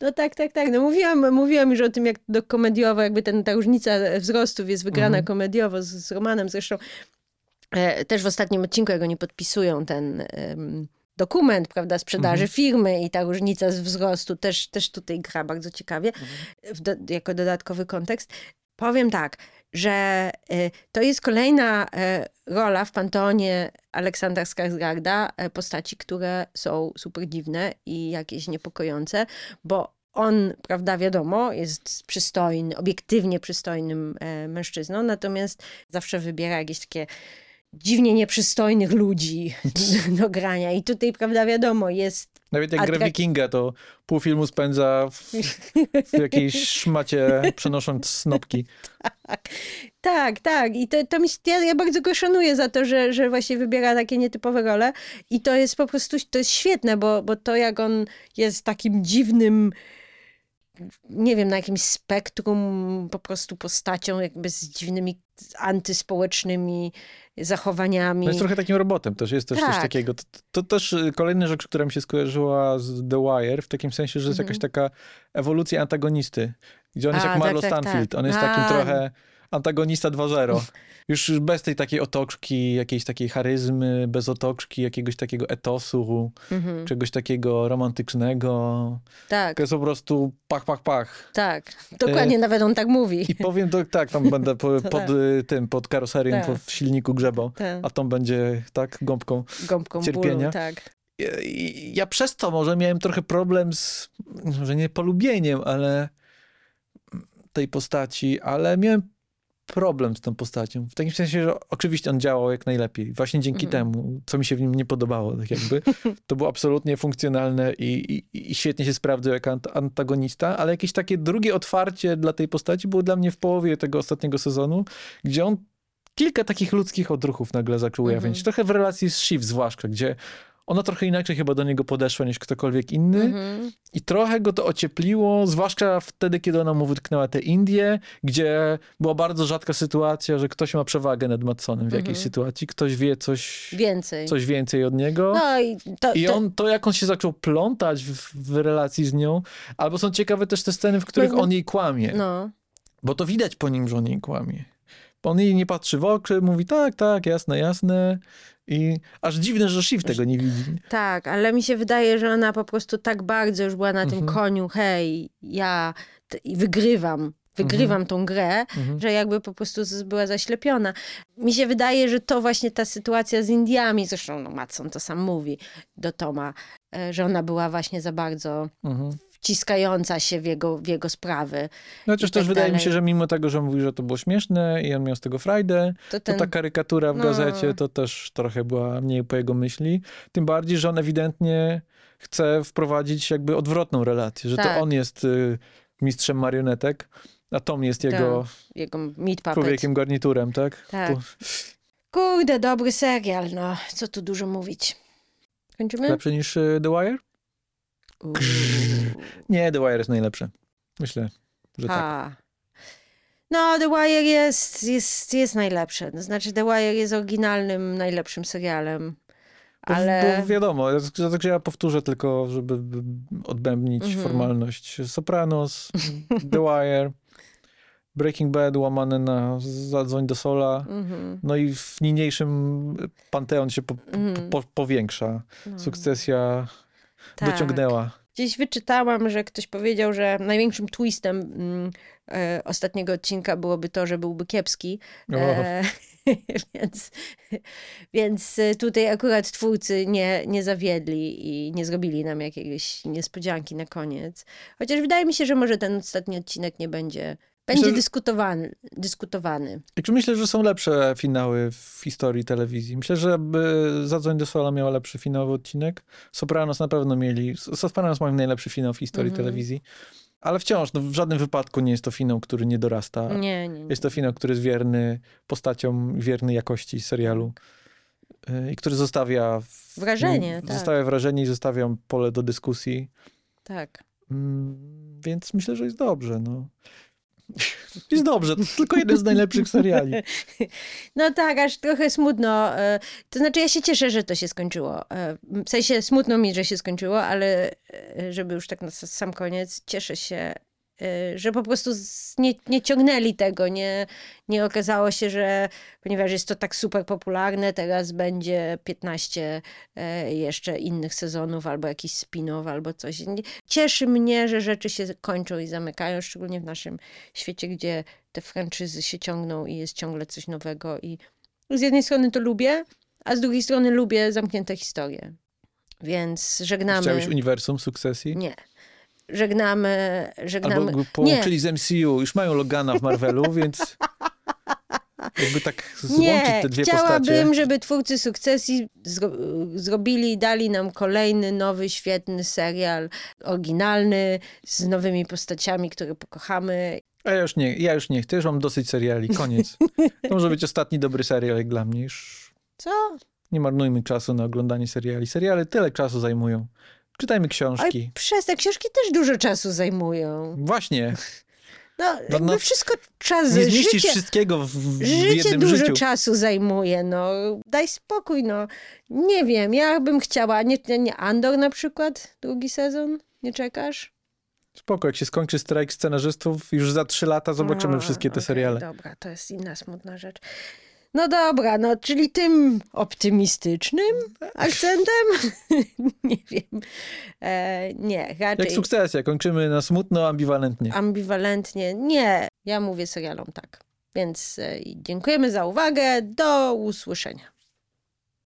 No tak, tak, tak. No mówiłam, mówiłam już o tym, jak do komediowo, jakby ten, ta różnica wzrostów jest wygrana mhm. komediowo z, z Romanem zresztą. E, też w ostatnim odcinku, jak oni podpisują ten dokument, prawda, sprzedaży mhm. firmy i ta różnica z wzrostu też, też tutaj gra bardzo ciekawie, mhm. do, jako dodatkowy kontekst. Powiem tak, że y, to jest kolejna y, rola w panteonie Aleksandra Skarsgarda, y, postaci, które są super dziwne i jakieś niepokojące, bo on, prawda, wiadomo, jest przystojny, obiektywnie przystojnym e, mężczyzną, natomiast zawsze wybiera jakieś takie dziwnie nieprzystojnych ludzi do grania. I tutaj, prawda, wiadomo, jest Nawet jak A gra tak- Wikinga, to pół filmu spędza w, w jakiejś szmacie, przenosząc snopki. Tak, tak. I to, to mi, ja, ja bardzo go szanuję za to, że, że właśnie wybiera takie nietypowe role. I to jest po prostu, to jest świetne, bo, bo to jak on jest takim dziwnym, nie wiem, na jakimś spektrum po prostu postacią, jakby z dziwnymi antyspołecznymi zachowaniami. No jest trochę takim robotem, też jest też coś Tak. takiego. To, to też y, kolejna rzecz, która mi się skojarzyła z The Wire, w takim sensie, że jest Mhm. jakaś taka ewolucja antagonisty, gdzie on jest A, jak tak, Marlo tak, tak. Stanfield. On jest A. takim trochę antagonista 2.0. Już bez tej takiej otoczki, jakiejś takiej charyzmy, bez otoczki, jakiegoś takiego etosu, Mhm. czegoś takiego romantycznego. Tak, To jest po prostu pach, pach, pach. tak. Dokładnie nawet on tak mówi. I powiem to tak, tam będę po, To pod tak. tym, pod karoserią, Tak. w silniku grzebał, Tak. a tą będzie tak gąbką. Gąbką cierpienia. bólu, tak. Ja- Ja przez to może miałem trochę problem z, może nie polubieniem, ale tej postaci, ale miałem problem z tą postacią. W takim sensie, że oczywiście on działał jak najlepiej. Właśnie dzięki Mhm. temu, co mi się w nim nie podobało, tak jakby. To było absolutnie funkcjonalne i, i, i świetnie się sprawdzał jako ant- antagonista, ale jakieś takie drugie otwarcie dla tej postaci było dla mnie w połowie tego ostatniego sezonu, gdzie on kilka takich ludzkich odruchów nagle zaczął ujawniać. Mhm. Trochę w relacji z Shiv zwłaszcza, gdzie ona trochę inaczej chyba do niego podeszła niż ktokolwiek inny Mhm. i trochę go to ociepliło, zwłaszcza wtedy, kiedy ona mu wytknęła te Indie, gdzie była bardzo rzadka sytuacja, że ktoś ma przewagę nad Matsonem w jakiejś Mhm. sytuacji, ktoś wie coś, Więcej. coś więcej od niego. No i to, I on, to jak on się zaczął plątać w, w relacji z nią, albo są ciekawe też te sceny, w których No, on jej kłamie, no. bo to widać po nim, że on jej kłamie. On jej nie patrzy w oczy, mówi tak, tak, jasne, jasne i aż dziwne, że Shiv tego nie widzi. Tak, ale mi się wydaje, że ona po prostu tak bardzo już była na tym Mhm. koniu, hej, ja wygrywam, wygrywam tą grę, Mhm. że jakby po prostu była zaślepiona. Mi się wydaje, że to właśnie ta sytuacja z Indiami, zresztą no, Matson to sam mówi do Toma, e, że ona była właśnie za bardzo Mhm. Wciskająca się w jego, w jego sprawy. No chociaż i też tak wydaje mi się, że mimo tego, że mówi, że to było śmieszne i on miał z tego frajdę, To to ten, ta karykatura w no. gazecie to też trochę była mniej po jego myśli. Tym bardziej, że on ewidentnie chce wprowadzić jakby odwrotną relację, że Tak. to on jest y, mistrzem marionetek, a Tom jest jego jego puppet. człowiekiem garniturem, tak? Tak. Po- Kurde, dobry serial, no, co tu dużo mówić. Kończymy? Lepszy niż y, The Wire? Nie, The Wire jest najlepsze. Myślę, że tak. No, The Wire jest, jest, jest najlepsze. To znaczy, The Wire jest oryginalnym, najlepszym serialem. Ale. bo wiadomo, ja- także ja powtórzę tylko, żeby odbębnić Mhm. formalność. Sopranos, The Wire, Breaking Bad łamane na Zadzwoń do Sola. Mhm, No i w niniejszym panteon się po, mhm. po, powiększa. No. Sukcesja Tak. dociągnęła. Gdzieś wyczytałam, że ktoś powiedział, że największym twistem mm, e, ostatniego odcinka byłoby to, że byłby kiepski. E, więc, więc e, tutaj akurat twórcy nie, nie zawiedli i nie zrobili nam jakiejś niespodzianki na koniec. Chociaż wydaje mi się, że może ten ostatni odcinek nie będzie, będzie Myślę, dyskutowany, dyskutowany. Znaczy myślę, że są lepsze finały w historii telewizji. Myślę, że by Zadzwoń do Sola miała lepszy finałowy odcinek. Sopranos na pewno mieli. Sopranos mają najlepszy finał w historii Mhm. telewizji. Ale wciąż, no, w żadnym wypadku nie jest to finał, który nie dorasta. Nie, nie, nie. Jest to finał, który jest wierny postaciom, wierny jakości serialu. y, I który zostawia Wrażenie, tak. Zostawia wrażenie i zostawia pole do dyskusji. Tak. Mm, Więc myślę, że jest dobrze. No. Jest dobrze, to tylko jeden z najlepszych seriali. No tak, aż trochę smutno. e, To znaczy, ja się cieszę, że to się skończyło. E, W sensie smutno mi, że się skończyło, ale e, żeby już tak na sam koniec, cieszę się, że po prostu nie, nie ciągnęli tego, nie, nie okazało się, że ponieważ jest to tak super popularne, teraz będzie 15 e, jeszcze innych sezonów, albo jakiś spin-off, albo coś. Cieszy mnie, że rzeczy się kończą i zamykają, szczególnie w naszym świecie, gdzie te franczyzy się ciągną i jest ciągle coś nowego i z jednej strony to lubię, a z drugiej strony lubię zamknięte historie. Więc żegnamy. Chciałeś uniwersum sukcesji? Nie. Żegnamy, żegnamy. Albo połączyli z MCU. Już mają Logana w Marvelu, więc jakby tak złączyć Nie, te dwie chciałabym, postacie. żeby twórcy sukcesji zro zrobili, dali nam kolejny, nowy, świetny serial, oryginalny, z nowymi postaciami, które pokochamy. A ja już nie, ja już nie chcę, już mam dosyć seriali, koniec. To może być ostatni dobry serial jak dla mnie. Już Co? nie marnujmy czasu na oglądanie seriali. Seriale tyle czasu zajmują. Czytajmy książki. przez te książki też dużo czasu zajmują. Właśnie, No, No, jakby no, wszystko czas. nie zmieścisz życie, wszystkiego w, w życie dużo życiu. czasu zajmuje, no. Daj spokój, no. Nie wiem, ja bym chciała, nie, nie Andor na przykład, drugi sezon? Nie czekasz? Spoko, jak się skończy strajk scenarzystów, już za trzy lata zobaczymy A, wszystkie te okej, seriale. Dobra, to jest inna smutna rzecz. No dobra, no czyli tym optymistycznym akcentem? nie wiem. E, nie, Jak raczej sukcesja, kończymy na smutno, ambiwalentnie. ambiwalentnie. Nie, ja mówię serialom tak. Więc e, dziękujemy za uwagę. Do usłyszenia.